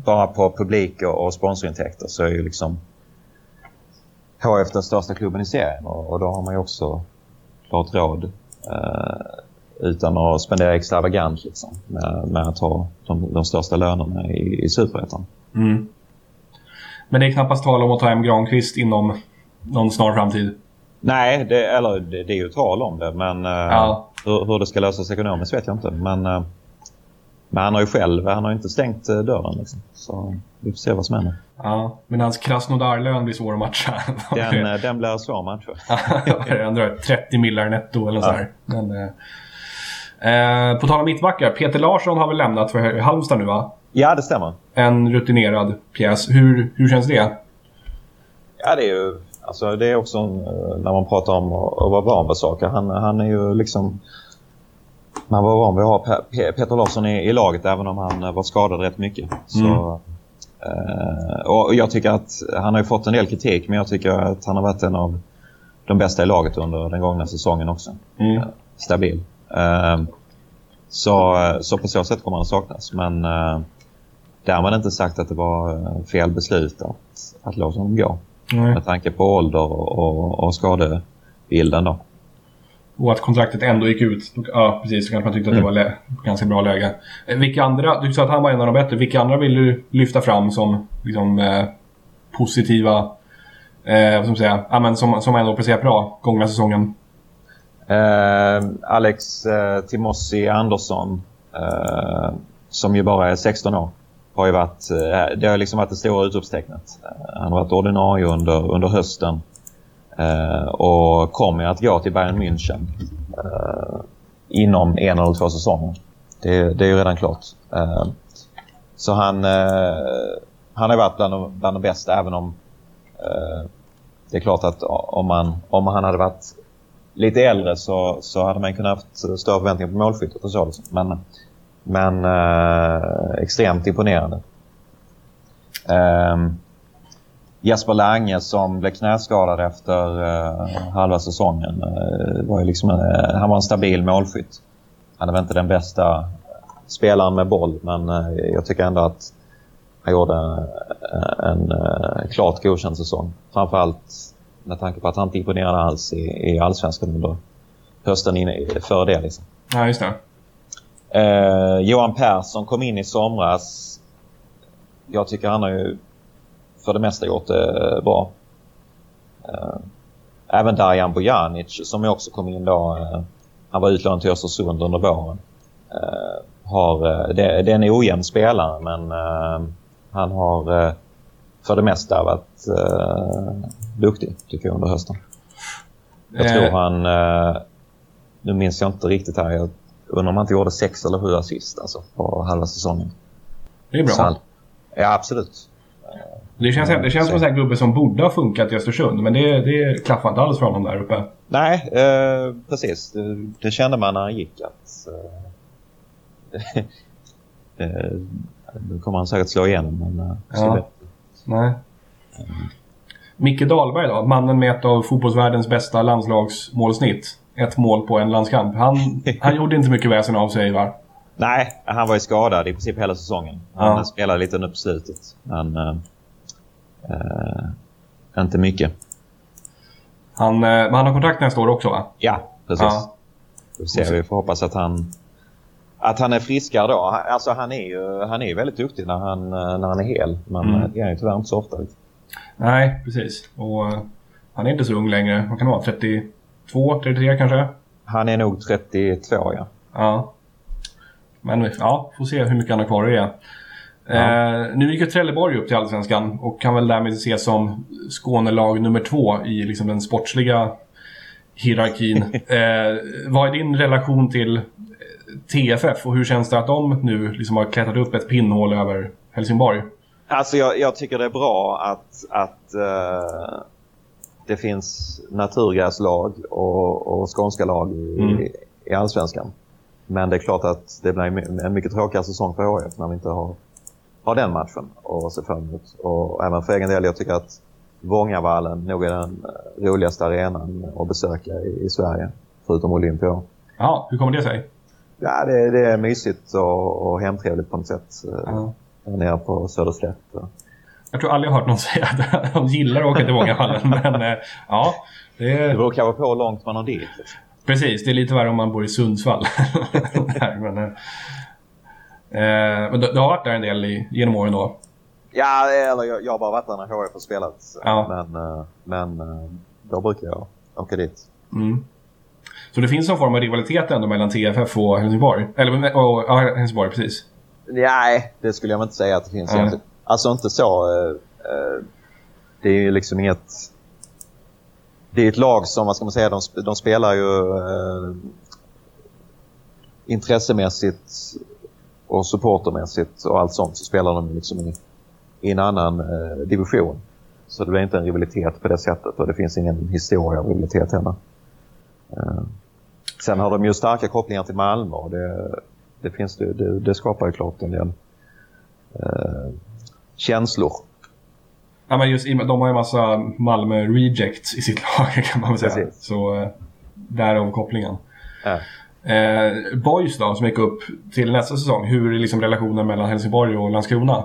bara på publik och, och sponsorintäkter så är ju liksom HF den största klubben i serien och, och då har man ju också klart råd eh, utan att spendera extravagant liksom, med, med att ha de, de största lönerna i, i Superettan. Mm. Men det är knappast tal om att ta hem Granqvist inom någon snar framtid. Nej, det, eller det, det är ju tal om det, men eh, Ja. hur, hur det ska lösas ekonomiskt vet jag inte. Men, eh, men han har ju själv han har inte stängt eh, dörren. Liksom. Så vi får se vad som händer. Ja, men hans Krasnodar-lön blir svår att matcha. (laughs) Den, eh, den blir svår match. Han drar 30 millar netto eller så här. Men, eh, eh, på tal om mittbackar. Peter Larsson har väl lämnat för Halmstad nu va? Ja, det stämmer. En rutinerad pjäs. Hur, hur känns det? Ja, det är ju alltså, det är också när man pratar om att vara van vid saker. Han, han är ju liksom... Man var van vid att ha Pe- Pe- Peter Larsson i, i laget även om han eh, var skadad rätt mycket. Så, eh, och jag tycker att han har ju fått en del kritik men jag tycker att han har varit en av de bästa i laget under den gångna säsongen också. Mm. Eh, Stabil. Eh, så, så på så sätt kommer han saknas. Men eh, därmed inte sagt att det var eh, fel beslut att, att låta honom gå. Nej. Med tanke på ålder och, och, och skadebilden då. Och att kontraktet ändå gick ut. Ja, precis. Så kanske man tyckte att det var lä- ganska bra läge. Eh, Vilka andra, du sa att han var en av de bättre. Vilka andra vill du lyfta fram som liksom, eh, positiva, eh, vad ska man säga, ja, men som, som ändå presterat bra gångna säsongen? Eh, Alex eh, Timossi Andersson, eh, som ju bara är 16 år, har ju varit, eh, det har liksom varit det stora utropstecknet. Eh, han har varit ordinarie under, under hösten Eh, och kommer att gå till Bayern München eh, inom en eller två säsonger. Det, det är ju redan klart. Eh, så han, han har varit bland de, bland de bästa även om det är klart att om, man, om han hade varit lite äldre så, så hade man kunnat haft större förväntningar på målskyttet och så. Liksom. Men, men eh, extremt imponerande. Ehm, Jesper Lange som blev knäskadad efter eh, halva säsongen. eh, var ju liksom, eh, han var en stabil målskytt. Han är väl inte den bästa spelaren med boll men eh, jag tycker ändå att han gjorde eh, en eh, klart godkänd säsong. Framförallt med tanke på att han inte imponerade alls i, i allsvenskan under hösten inne, före det. Liksom. Ja, just det. Eh, Johan Persson kom in i somras. jag tycker han har ju för det mesta gjort det bra. Eh, även Darjan Bojanic som också kom in då. Eh, han var utlånad till Östersund under våren. Eh, har, eh, det, det är en ojämn spelare men eh, han har eh, för det mesta varit duktig tycker jag under hösten. Jag tror han... nu minns jag inte riktigt här. Jag undrar om han inte gjorde sex eller sju assist alltså, på halva säsongen. Det är bra. Han, ja, absolut. Det känns, det känns som en sån gubbe som borde ha funkat i Östersund, men det, det klaffar inte alls för honom där uppe. Nej, eh, precis. Det, det, kände man när han gick att... Eh, (laughs) eh, nu kommer han säkert slå igenom, men... Eh, ja. Nej. Micke Dahlberg då, mannen med ett av fotbollsvärldens bästa landslagsmålsnitt. Ett mål på en landskamp. Han, han gjorde inte mycket väsen av sig va? Nej, han var ju skadad i princip hela säsongen. Han ja. spelade lite under på slutet. Men eh, eh, inte mycket. Han, eh, han har kontrakt nästa år också va? Ja, precis. Ja. Vi får hoppas att han, att han är friskare då. Alltså han är ju han är väldigt duktig när han, när han är hel. Men mm. det är han ju tyvärr inte så ofta. Nej, precis. Och han är inte så ung längre. Vad kan vara? 32, 33 kanske? Han är nog 32 ja. Ja. Men ja, får se hur mycket han har kvar att ge. Ja. Eh, nu gick ju Trelleborg upp till Allsvenskan och kan väl därmed ses som Skånelag nummer två i liksom den sportsliga hierarkin. (laughs) eh, vad är din relation till TFF och hur känns det att de nu liksom har klättrat upp ett pinnhål över Helsingborg? Alltså jag, jag tycker det är bra att, att uh, det finns naturgaslag och, och skånska lag i, mm. i Allsvenskan. Men det är klart att det blir en mycket tråkigare säsong för HF när vi inte har, har den matchen att se fram emot. Och även för egen del, jag tycker att Vångavallen nog är den eh, roligaste arenan att besöka i, i Sverige. Förutom Olympia. Ja, hur kommer det sig? Ja, det, det är mysigt och, och hemtrevligt på något sätt. Ja. Nere på Söderslätt. Jag tror aldrig jag har hört någon (laughs) säga att de gillar att åka till Vångavallen. men eh, ja, det... det beror kanske på hur långt man har dit. Precis, det är lite värre om man bor i Sundsvall. (laughs) men, eh, eh, men du, du, har varit där en del i, genom åren då? Ja, eller jag, jag har bara varit där när HF har spelat. Ja. Men, eh, men eh, då brukar jag åka dit. Mm. Så det finns någon form av rivalitet ändå mellan TFF och Helsingborg? Eller och, ja, Helsingborg, precis. Nej, det skulle jag inte säga att det finns. Mm. Alltså inte så. Eh, det är ju liksom inget det är ett lag som, vad ska man säga, de, de spelar ju eh, intressemässigt och supportermässigt och allt sånt så spelar de liksom i, i en annan eh, division. Så det blir inte en rivalitet på det sättet och det finns ingen historia av rivalitet heller. Eh, sen har de ju starka kopplingar till Malmö och det, det, finns, det, det, det skapar ju klart en del eh, känslor Ja, men just, de har ju en massa Malmö rejects i sitt lag (laughs) kan man väl säga. Precis. Så eh, därav kopplingen. Ja. Eh, Boys då, som gick upp till nästa säsong. Hur är liksom relationen mellan Helsingborg och Landskrona?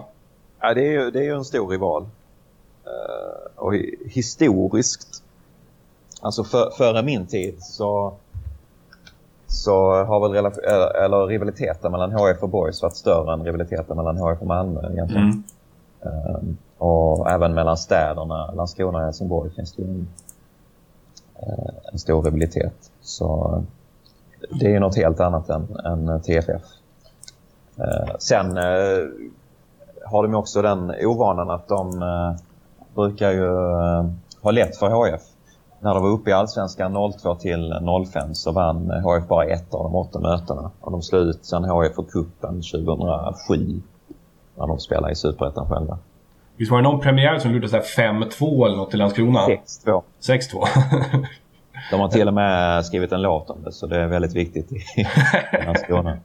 Ja, det är ju, det är ju en stor rival. Uh, och historiskt, alltså för, före min tid så, så har väl relation, eller rivaliteten mellan HF och Boys varit större än rivaliteten mellan HF och Malmö egentligen. Mm. Um, och även mellan städerna Landskrona och Helsingborg finns det en, eh, en stor rivalitet. Så det är ju något helt annat än, än TFF. Eh, sen eh, har de också den ovanan att de brukar ju ha lätt för HF. När de var uppe i Allsvenskan 02 till 05 så vann HF bara ett av de åtta mötena. Och de slog ut sen HF för kuppen 2007 när de spelade i Superettan själva. Visst var det någon premiär som gjorde 5-2 eller något i Landskrona? 6-2. 6-2. (laughs) De har till och med skrivit en låt om det, så det är väldigt viktigt i Landskrona.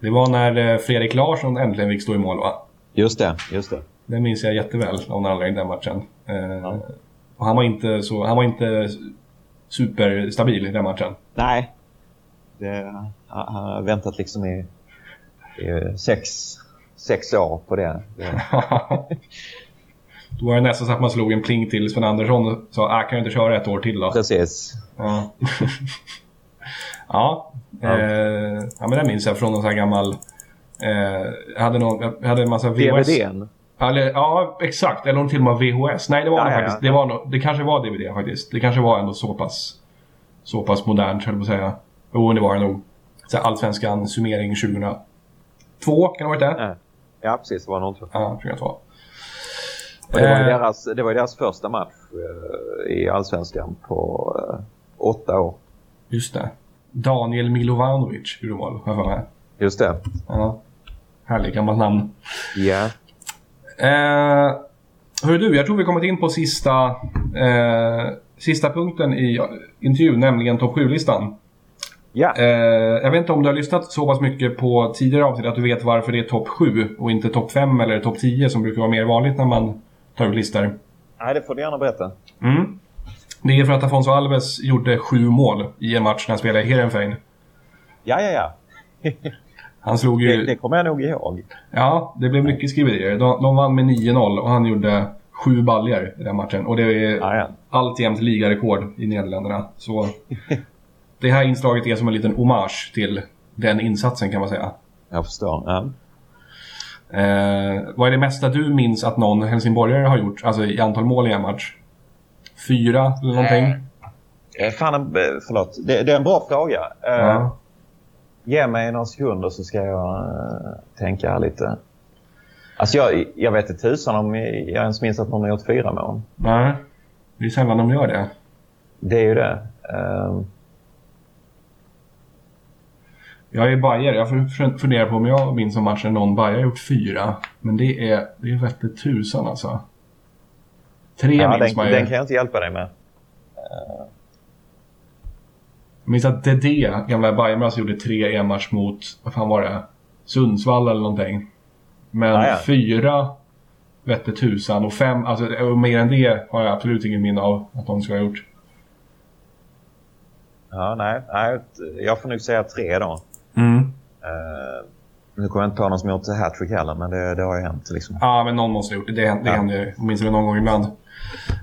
Det var när eh, Fredrik Larsson äntligen fick stå i mål, va? Just det, just det. Det minns jag jätteväl av när den matchen. Eh, ja. Och han var inte så, han var inte superstabil i den matchen. Nej. Det, han har väntat liksom i, i sex, sex år på det. (laughs) det. Då var det nästan så att man slog en pling till Sven Andersson och sa äh, kan jag inte köra ett år till då? Precis. Ja, (laughs) ja, ja. Eh, ja men det minns jag från någon sån här gammal Eh, hade någon, jag hade en massa VHS. DVDn. Eller, ja, exakt. Eller om till och med VHS. Nej, det var Ja, ja, faktiskt. Det, var nog, det kanske var DVD faktiskt. Det kanske var ändå så pass, så pass modernt, höll jag på att säga. Jo, det var det nog. Så Allsvenskan summering 2002, kan det ha varit det? Ja. Precis. Det var något. Ja, 2002. Och det, var ju Eh. deras, det var deras första match eh, i Allsvenskan på eh, åtta år. Just det. Daniel Milovanovic gjorde mål, har jag för mig. Just det. Ja. Härligt gammalt namn. Ja. Eh, hörru du, jag tror vi kommit in på sista, eh, sista punkten i intervjun, nämligen topp 7-listan. Ja. Eh, jag vet inte om du har lyssnat så pass mycket på tidigare avsnitt att du vet varför det är topp 7 och inte topp 5 eller topp 10 som brukar vara mer vanligt när man tar ut listor. Nej, det får du gärna berätta. Mm. Det är för att Afonso Alves gjorde sju mål i en match när han spelade i Heerenveen. Ja, ja, ja. (laughs) Han slog ju... Det, det kommer jag nog ihåg. Ja, det blev mycket skriverier. De, de vann med 9-0 och han gjorde sju baljer i den matchen. Och det är Ja, ja. alltjämt ligarekord i Nederländerna. Så (laughs) det här inslaget är som en liten hommage till den insatsen kan man säga. Jag förstår. Ja. Eh, vad är det mesta du minns att någon helsingborgare har gjort? Alltså i antal mål i en match? Fyra eller någonting? Eh, Fan, en- eh, förlåt. Det, det är en bra fråga. Eh, Ja. Ge mig några sekunder så ska jag eh, tänka lite. Alltså jag, jag vet inte tusan om jag ens minns att någon har gjort fyra mål. Nej, det är sällan de gör det. Det är ju det. Eh, Jag är bajer. Jag fun- funderar på om jag minns om matchen någon bajer har gjort fyra. Men det är, det är vette tusan alltså. Tre ja, minns den, man ju. den kan jag inte hjälpa dig med. Jag minns att Dedé, gamla Bajenbras, gjorde tre i en match mot, vad fan var det? Sundsvall eller någonting. Men Ja, ja. fyra vette tusan och fem, alltså och mer än det har jag absolut ingen minne av att de ska ha gjort. Ja, nej, nej, jag får nog säga tre då. Mm. Eh, nu kommer jag inte på någon som gjort hattrick heller, men det, det har ju hänt. Liksom. Ja, men någon måste ha gjort det. Det, händer- det Ja. händer ju åtminstone någon gång ibland.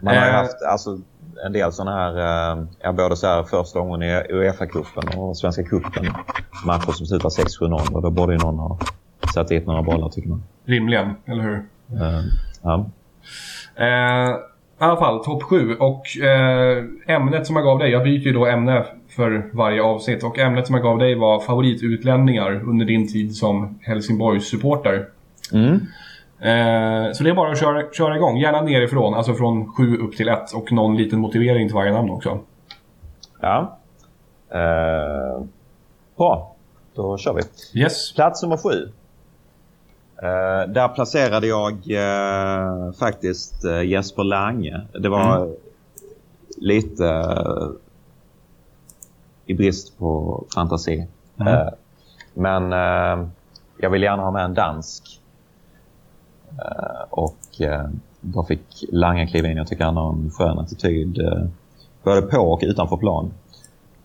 Man har ju Eh. haft alltså, en del sådana här, eh, ja, både så här första gången i Uefa-cupen och Svenska cupen. Matcher som slutar 6-7-0 och då borde ju någon ha satt dit några bollar tycker man. Rimligen, eller hur? Eh, ja. Eh, I alla fall, topp 7. Och eh, ämnet som jag gav dig, jag byter ju då ämne för varje avsnitt. Och ämnet som jag gav dig var favoritutlänningar under din tid som Helsingborgs supporter. Mm. Eh, så det är bara att köra, köra igång. Gärna nerifrån, alltså från 7 upp till 1 och någon liten motivering till varje namn också. ja. Eh, bra, då kör vi. Yes. Plats nummer sju. Eh, där placerade jag eh, faktiskt eh, Jesper Lange. Det var lite eh, i brist på fantasi. Mm. Eh, men eh, jag vill gärna ha med en dansk. Eh, och eh, då fick Lange kliva in. Jag tycker han har en skön attityd eh, både på och utanför plan.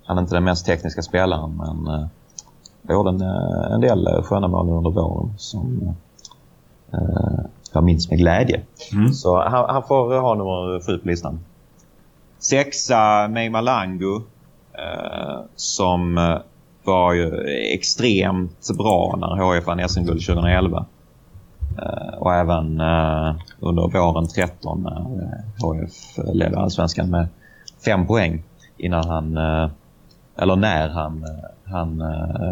Han är inte den mest tekniska spelaren men eh, gjorde en, eh, en del eh, sköna mål under våren som jag minns med glädje. Mm. Så han, han får ha nummer sju på listan. Sexa, Meima Lango. Eh, som eh, var ju extremt bra när HIF vann SM-guld 2011. Eh, och även under våren 13 när HIF ledde allsvenskan med fem poäng innan han, eller när han, han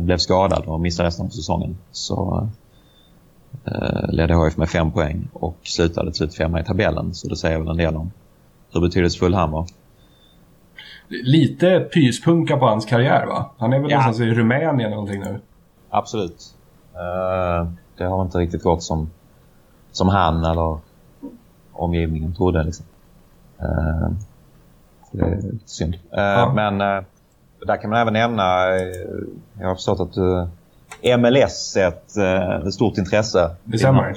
blev skadad och missade resten av säsongen. Så ledde HIF med fem poäng och slutade till slut femma i tabellen. Så det säger väl en del om hur betydelsefull han var. Lite pyspunka på hans karriär va? Han är väl Ja. någonstans i Rumänien eller någonting nu. Absolut. Eh, det har inte riktigt gått som, som han eller omgivningen trodde. Liksom. Eh, det är synd. Eh, Ja. Men där kan man även nämna, jag har förstått att uh, MLS är ett eh, stort intresse. Det stämmer.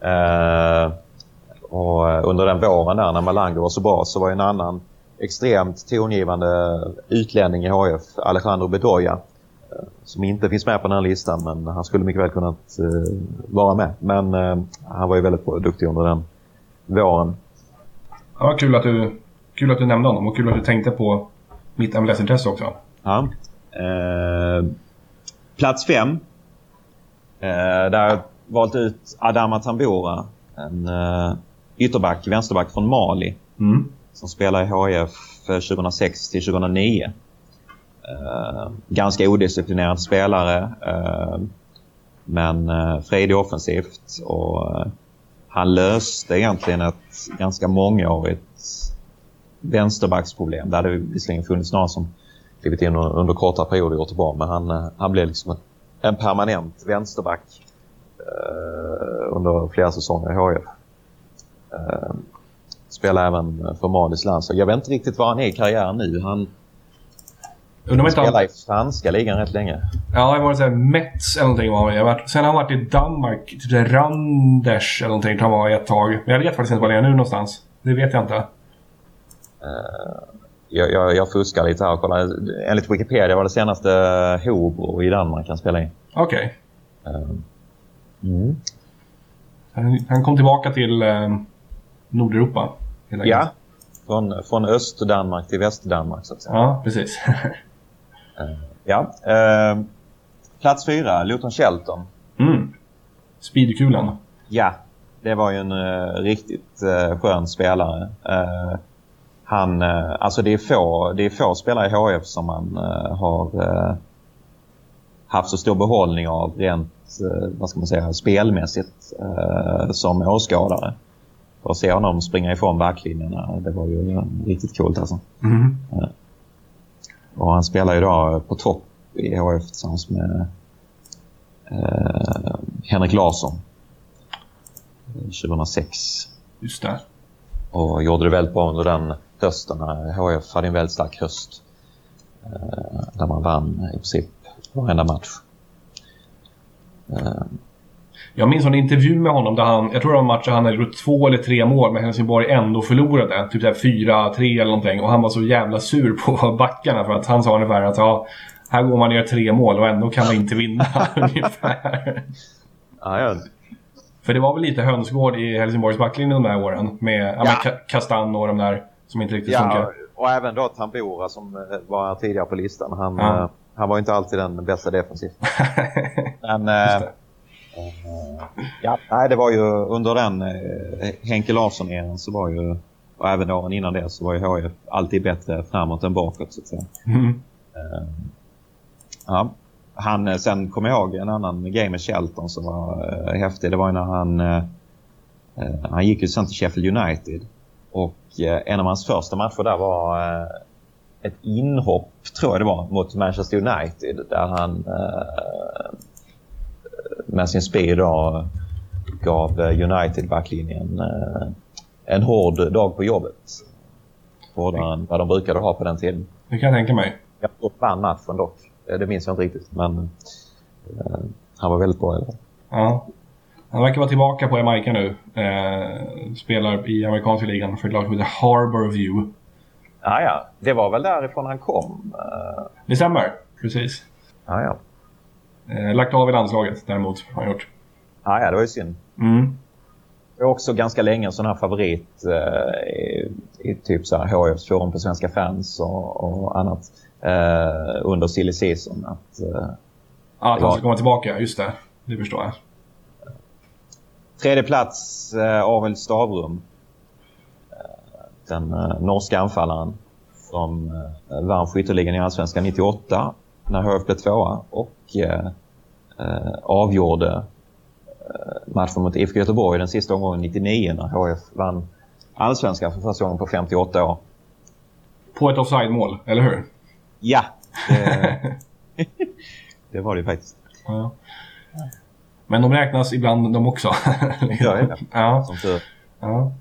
Eh, och under den våren där när Malango var så bra så var en annan extremt tongivande utlänning i HF, Alejandro Bedoya, eh, som inte finns med på den här listan men han skulle mycket väl kunnat eh, vara med. Men eh, han var ju väldigt duktig under den våren. Ja, kul att, du, kul att du nämnde honom och kul att du tänkte på mitt MLS-intresse också. Ja. Eh, plats fem. Eh, där har jag valt ut Adama Tambora. En eh, ytterback, vänsterback från Mali. Mm. Som spelar i HIF 2006 till 2009. Eh, ganska odisciplinerad spelare. Eh, men eh, fredig offensivt. Och, eh, han löste egentligen ett ganska mångårigt vänsterbacksproblem. Det hade visserligen funnits några som klivit in under korta perioder och gjort det bra. Men han, eh, han blev liksom en, permanent vänsterback eh, under flera säsonger i HIF. Eh, spelar även för Malis landslag. Jag vet inte riktigt var han är i karriären nu. Han Undrar han... spelade i franska ligan rätt länge. Ja, det var här Mets eller någonting. Var han. Jag sen har han varit i Danmark. Typ Randers eller någonting han var i ett tag. Men jag vet faktiskt inte var det är nu någonstans. Det vet jag inte. Jag, jag, jag fuskar lite här och kollar. Enligt Wikipedia var det senaste Hobro i Danmark han spelade i. Okej. Mm. Han, han kom tillbaka till eh, Nordeuropa. Enkelt. Ja, från, från Öst-Danmark till Väst-Danmark så att säga. Ja, precis. (laughs) Ja. Eh, plats fyra, Luton Shelton. mm. Speedkulan. Ja, det var ju en eh, riktigt eh, skön spelare. Eh, han, eh, alltså det är, få, det är få spelare i HF som man eh, har eh, haft så stor behållning av rent eh, vad ska man säga, spelmässigt eh, som åskådare. Och se honom springa ifrån backlinjerna, det var ju eh, riktigt coolt alltså. Mm. Och han spelar då på topp i HF tillsammans med eh, Henrik Larsson. 2006. Just det. Och gjorde det väldigt bra under den hösten. HF hade en väldigt stark höst. Eh, där man vann i princip varenda match. Eh, Jag minns en intervju med honom där han, jag tror det var en match där han hade gjort två eller tre mål men Helsingborg ändå förlorade. Typ såhär 4-3 eller någonting. Och han var så jävla sur på (laughs) backarna för att han sa ungefär att ja, här går man och gör tre mål och ändå kan man inte vinna. (laughs) ungefär. ja, ja, För det var väl lite hönsgård i Helsingborgs backlinje de här åren. Med ja. Ja. Kastan och de där som inte riktigt ja, funkar. och även då Tambora som eh, var tidigare på listan. Han, Ja. eh, han var inte alltid den bästa defensivt. (laughs) Men. Ja, nej, det var ju under den eh, Henke Larsson-eran så var ju, och även åren innan det, så var ju HIF alltid bättre framåt än bakåt så att säga. Mm. Ja. Han, eh, sen kommer jag ihåg en annan grej med Shelton som var eh, häftig. Det var ju när han, eh, han gick ju sen till Sheffield United. Och en av hans första matcher där var ett inhopp, tror jag det var, mot Manchester United. Där han med sin speed då, gav eh, United-backlinjen eh, en hård dag på jobbet. Hårdare än vad de brukade ha på den tiden. Det kan jag tänka mig. Jag vann matchen dock. Eh, Det minns jag inte riktigt, men han var väldigt bra i alla fall. Ja. Han verkar vara tillbaka på Jamaica nu. Eh, spelar i amerikanska ligan för ett lag som heter Harbour View. Ja, ja. Det var väl därifrån han kom. Eh, Det stämmer. Precis. ja, ja. Eh, lagt av i landslaget däremot har han gjort. Ja, ja, det var ju synd. Mm. Jag är också ganska länge en sån här favorit eh, i, i typ så här HFs forum för svenska fans och, och annat eh, under silly season. Att, eh, Ja, att var- han ska komma tillbaka. Just det. Det förstår jag. tredje plats, eh, Arild Stavrum. Eh, den eh, norska anfallaren som vann skytteligan i Allsvenskan 98 när HF blev tvåa och eh, eh, avgjorde eh, matchen mot IFK Göteborg den sista omgången 99 när HF vann Allsvenskan för första gången på 58 år. På ett offside-mål, eller hur? Ja, det, (laughs) det var det ju faktiskt. Ja. Men de räknas ibland de också. (laughs) det. ja. Som tur. ja.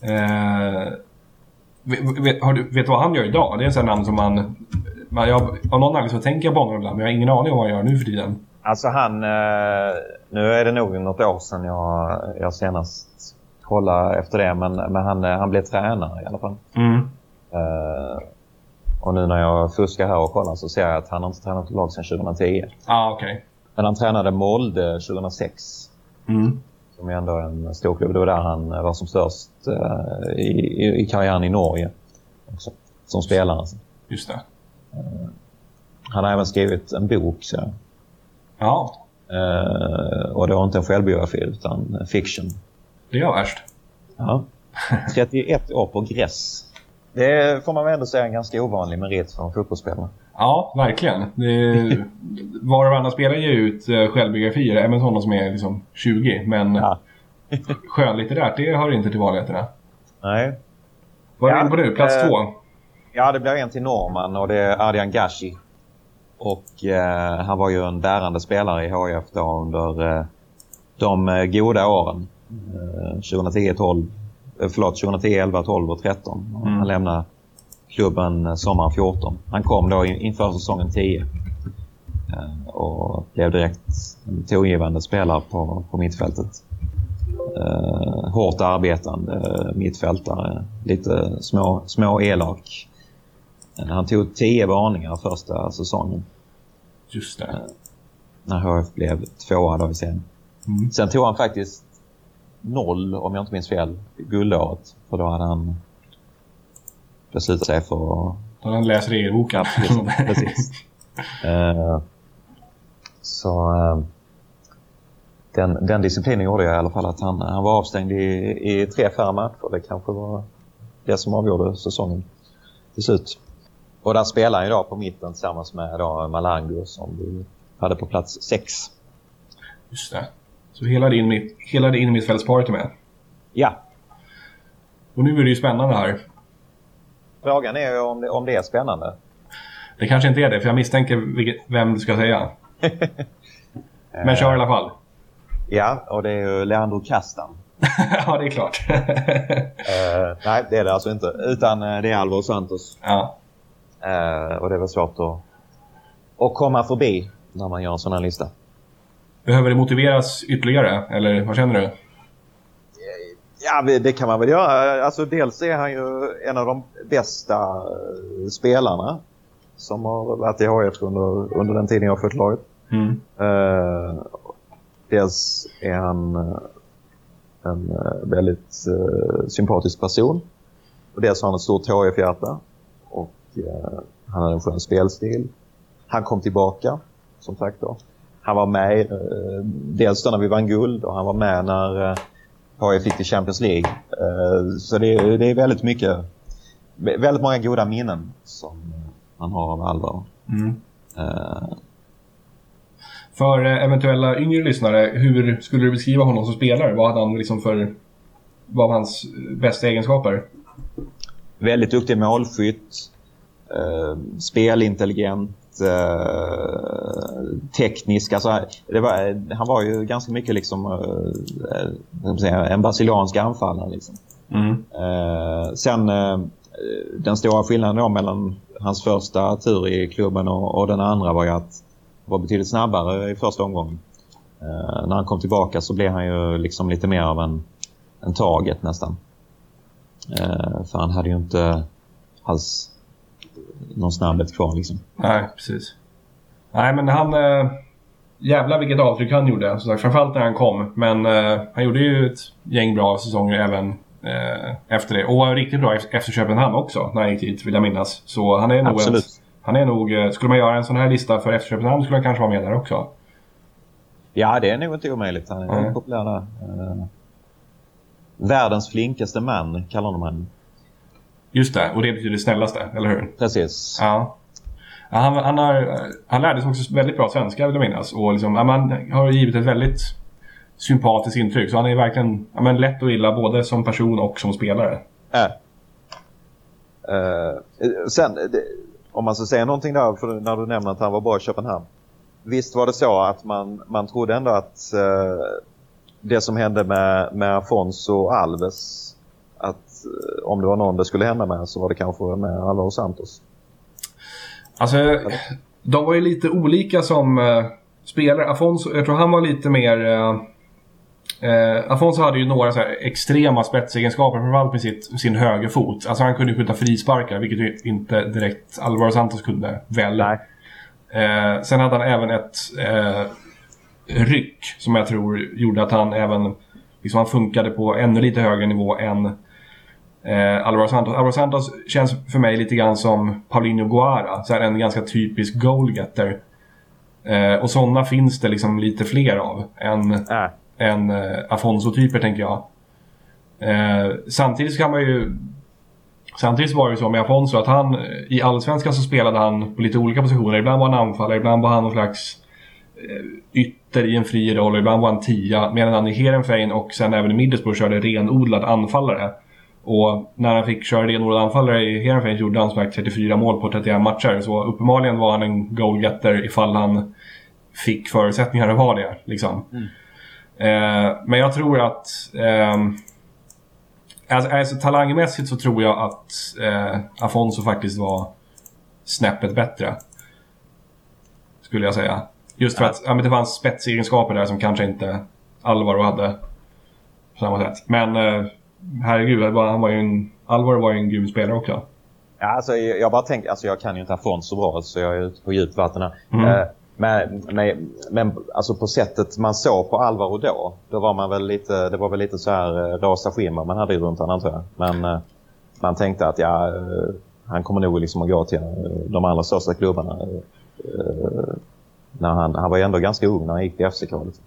Eh, vet, vet, du, vet du vad han gör idag? Det är här namn som man... man jag, av någon anledning så tänker jag på honom ibland, men jag har ingen aning om vad han gör nu för tiden. Alltså han, eh, nu är det nog något år sedan jag, jag senast kollade efter det, men, men han, eh, han blev tränare i alla fall. Mm. Eh, och nu när jag fuskar här och kollar så ser jag att han har inte tränat lag sedan 2010. ah, okej. Men han tränade Molde 2006, Mm. som är ändå en stor klubb. Det var där han var som störst i, i, i karriären i Norge också, som spelare. Just det. Han har även skrivit en bok. Så. Ja. Eh, och det var inte en självbiografi utan fiction. Det är värst. Ja. (laughs) 31 år på gräs. Det får man väl ändå säga är en ganska ovanlig merit för en fotbollsspelare. Ja, verkligen. Det, (laughs) var och varannan spelare ger ut eh, självbiografier, även sådana som är liksom 20. Men Ja. skönlitterärt, det hör inte till vanligheterna. Nej. Vad är du Ja, inne på nu? Plats eh, två? Ja, det blir en till norrman och det är Ardian Gashi. Och eh, han var ju en bärande spelare i HIF då under eh, de eh, goda åren. Eh, 2010, 12, eh, förlåt, 2010, 11, 12 och 13. Och Mm. Han lämnade klubben eh, sommaren 14. Han kom då in, inför säsongen 10. Eh, och blev direkt en tongivande spelare på, på mittfältet. Eh, hårt arbetande mittfältare. Lite små, små elak. Eh, Han tog 10 varningar första säsongen Just det. när HF blev tvåa då i serien. Mm. Sen tog han faktiskt noll, om jag inte minns fel, guldåret. För då hade han beslutat sig för att... Har han läst regelboken? (laughs) Precis. Eh, så eh, den, den disciplinen gjorde jag i alla fall att han, han var avstängd i, i tre, fyra matcher. Det kanske var det som avgjorde säsongen till slut. Och där spelar han idag på mitten tillsammans med då Malango som vi hade på plats sex. Just det. Så hela din, mitt- hela din mittfältsparet är med. Ja, Och nu är det ju spännande här. frågan är ju om det, om det är spännande. Det kanske inte är det, för jag misstänker vilket, vem du ska säga. (laughs) Men kör i alla fall. Ja, och det är ju Leandro Castan. (laughs) ja, det är klart. Eh, nej, det är det alltså inte. Utan eh, det är Alvaro Santos. ja. Eh, och det väl svårt att, att komma förbi när man gör en sån här lista. Behöver det motiveras ytterligare, eller vad känner du? Ja, det kan man väl göra. Alltså, dels är han ju en av de bästa eh, spelarna som har varit i HIF under, under den tiden jag har följt laget. Mm. Eh, dels är han eh, en väldigt eh, sympatisk person. Och dels har han ett stort HIF-hjärta. Eh, han har en skön spelstil. Han kom tillbaka, som sagt då. Han var med eh, dels då när vi vann guld och han var med när eh, HIF gick till Champions League. Eh, så det, är- det är väldigt mycket, väldigt många goda minnen som han har av Alvaro. Mm. För eventuella yngre lyssnare, hur skulle du beskriva honom som spelare? Vad hade han liksom för... Vad var hans bästa egenskaper? Väldigt duktig målskytt. Eh, spelintelligent. Eh, teknisk. Alltså, var, han var ju ganska mycket liksom, eh, eh, en brasiliansk anfallare. Liksom. Mm. Eh, sen den stora skillnaden då mellan hans första tur i klubben och, och den andra var ju att han var betydligt snabbare i första omgången. Eh, när han kom tillbaka så blev han ju liksom lite mer av en, en target nästan. Eh, för han hade ju inte alls någon snabbhet kvar liksom. Nej, precis. Nej, men han... Eh, jävlar vilket avtryck han gjorde. Som sagt, framförallt när han kom. Men eh, han gjorde ju ett gäng bra säsonger även eh, efter det. Och var riktigt bra ef- efter Köpenhamn också, när han gick dit, vill jag minnas. Så han är nog... Absolut. Ett, han är nog... eh, Skulle man göra en sån här lista för efter Köpenhamn skulle han kanske vara med där också. Ja, det är nog inte omöjligt. Han är Mm. populär där. Eh, världens flinkaste man kallar de honom. Just det, och det betyder snällaste, eller hur? Precis. Ja. Han, han, har, han lärde sig också väldigt bra svenska vill jag minnas. Och liksom, man har givit ett väldigt sympatiskt intryck. Så han är verkligen ja, men lätt och illa både som person och som spelare. Ja. Eh, sen, det, om man ska säga någonting där, för när du nämner att han var bra i Köpenhamn. Visst var det så att man, man trodde ändå att eh, det som hände med, med Afonso Alves, att om det var någon det skulle hända med så var det kanske med Alvaro Santos. Alltså, de var ju lite olika som uh, spelare. Afonso, jag tror han var lite mer... Uh, uh, Afonso hade ju några så här extrema spetsegenskaper, framförallt med sitt, sin högerfot. Alltså han kunde skjuta frisparkar, vilket inte direkt Alvaro Santos kunde. Väl. Nej. Eh, sen hade han även ett eh, ryck som jag tror gjorde att han även liksom, han funkade på ännu lite högre nivå än eh, Alvaro Santos. Alvaro Santos känns för mig lite grann som Paulinho Guara. Så här en ganska typisk goalgetter. Eh, och sådana finns det liksom lite fler av än, Äh. än eh, Afonso-typer tänker jag. Eh, samtidigt kan man ju... Samtidigt var det ju så med Afonso att han i Allsvenskan så spelade han på lite olika positioner. Ibland var han anfallare, ibland var han någon slags eh, ytter i en fri roll, ibland var han tia. Medan han i Heerenveen och sen även i Middlesbrough körde renodlad anfallare. Och när han fick köra renodlad anfallare i Heerenveen gjorde han som sagt 34 mål på 31 matcher. Så uppenbarligen var han en goalgetter ifall han fick förutsättningar att vara det. Liksom. Eh, men jag tror att... ehm, Alltså, alltså talangmässigt så tror jag att eh, Afonso faktiskt var snäppet bättre. Skulle jag säga. Just för att ja, men det fanns spetsegenskaper där som kanske inte Alvaro hade. På samma sätt. Men eh, herregud, han var ju en, Alvaro var ju en grym spelare också. Ja, alltså, jag bara tänker, alltså jag kan ju inte Afonso så bra så jag är ute på djupt vatten här. Mm. Eh, men, men, men alltså på sättet man såg på Alvaro då, då var man väl lite, det var väl lite så här eh, rosa skimmer man hade runt honom antar jag. Men eh, man tänkte att ja, han kommer nog liksom att gå till de allra största klubbarna. eh, när han, han var ju ändå ganska ung när han gick till FCK. Liksom.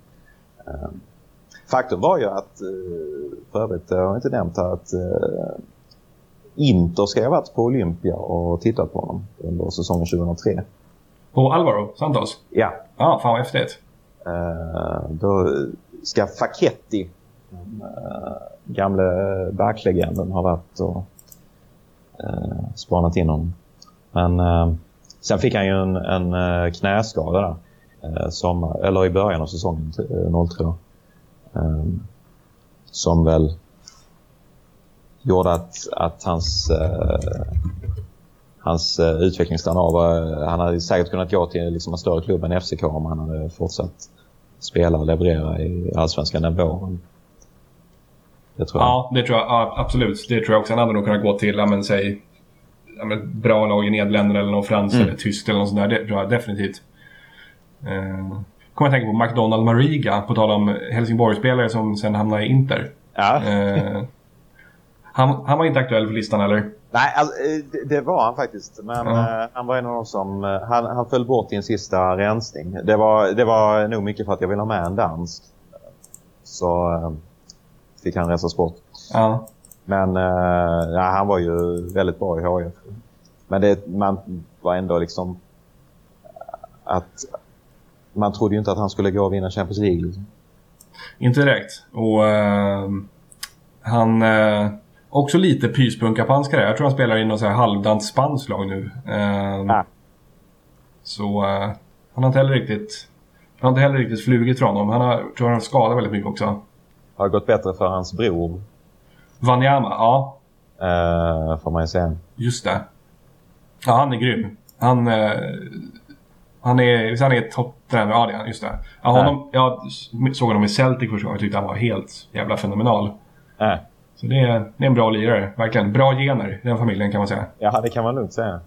Faktum var ju att, eh, för övrigt, jag har inte nämnt här att eh, Inter ska ha varit på Olympia och tittat på honom under säsongen 2003. På Alvaro Santos? Ja, Ja, fan vad häftigt. eh, då ska Facchetti, den gamle backlegenden, ha varit och spanat in honom. Men sen fick han ju en, en knäskada där. Som, eller i början av säsongen, eh, 03 då. Eh, som väl gjorde att, att hans, eh, hans eh, utveckling stannade av. Han hade säkert kunnat gå till liksom, en större klubb än FCK om han hade fortsatt spela och leverera i allsvenska nivå. Men Det tror jag. Ja, det tror jag ja, absolut. Det tror jag också. Han hade nog kunnat gå till, ja, men, säg, ja, men, bra lag i Nederländerna eller någon fransk Mm. eller tysk eller något sånt där. Det tror jag definitivt. Eh, kommer jag tänka på McDonald Mariga, på tal om Helsingborgsspelare som sen hamnade i Inter. Ja. Eh, han, han var inte aktuell för listan eller? Nej, alltså, eh, det, det var han faktiskt. Men Ja. eh, han var en av de som... eh, han, han föll bort i en sista rensning. Det var, det var nog mycket för att jag ville ha med en dansk. Så eh, fick han resas bort. Ja. Men eh, ja, han var ju väldigt bra i HIF. Men det, man var ändå liksom... att Man trodde ju inte att han skulle gå och vinna Champions League. Liksom. Inte direkt. Och eh, han... Eh, också lite pyspunkapanskare. Jag tror han spelar i något halvdant spanskt lag nu. Eh, Ja. Så eh, han har inte heller riktigt... Han har inte heller riktigt flugit från honom. Han har, tror han skadat väldigt mycket också. Har gått bättre för hans bror, Wanyama, ja. eh, får man ju säga. Just det. Ja, han är grym. Han... Han är, visst han är topptränare? Ja, det är han. Just det. Ja, honom, jag såg honom i Celtic första gången och tyckte han var helt jävla fenomenal. Eh, Så det är, det är en bra lirare, verkligen. Bra gener i den familjen kan man säga. ja, det kan man lugnt säga.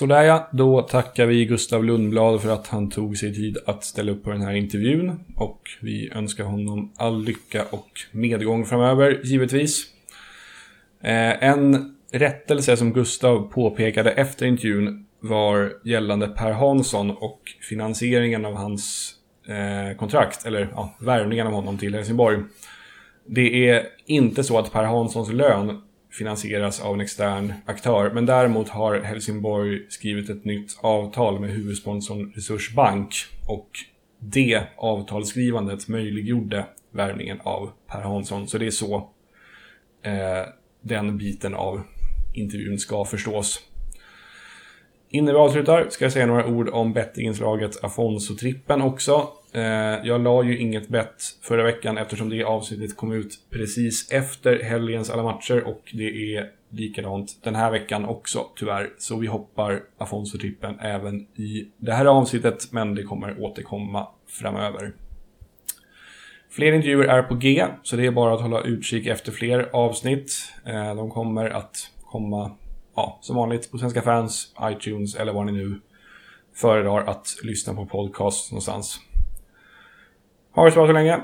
Sådär ja, då tackar vi Gustav Lundblad för att han tog sig tid att ställa upp på den här intervjun. Och vi önskar honom all lycka och medgång framöver, givetvis. Eh, en rättelse som Gustav påpekade efter intervjun var gällande Per Hansson och finansieringen av hans eh, kontrakt, eller ja, värvningen av honom till Helsingborg. Det är inte så att Per Hanssons lön finansieras av en extern aktör, men däremot har Helsingborg skrivit ett nytt avtal med huvudsponsorn Resursbank och det avtalsskrivandet möjliggjorde värvningen av Per Hansson. Så det är så eh, den biten av intervjun ska förstås. Innan vi avslutar ska jag säga några ord om bettinginslaget Afonso-trippen också. Eh, jag la ju inget bett förra veckan eftersom det avsnittet kom ut precis efter helgens alla matcher och det är likadant den här veckan också tyvärr. Så vi hoppar Afonso-trippen även i det här avsnittet men det kommer återkomma framöver. Fler intervjuer är på G, så det är bara att hålla utkik efter fler avsnitt. Eh, de kommer att komma, ja, som vanligt på Svenska fans, iTunes eller var ni nu föredrar att lyssna på podcast någonstans. Ha det så bra så länge.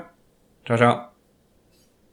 Tja tja!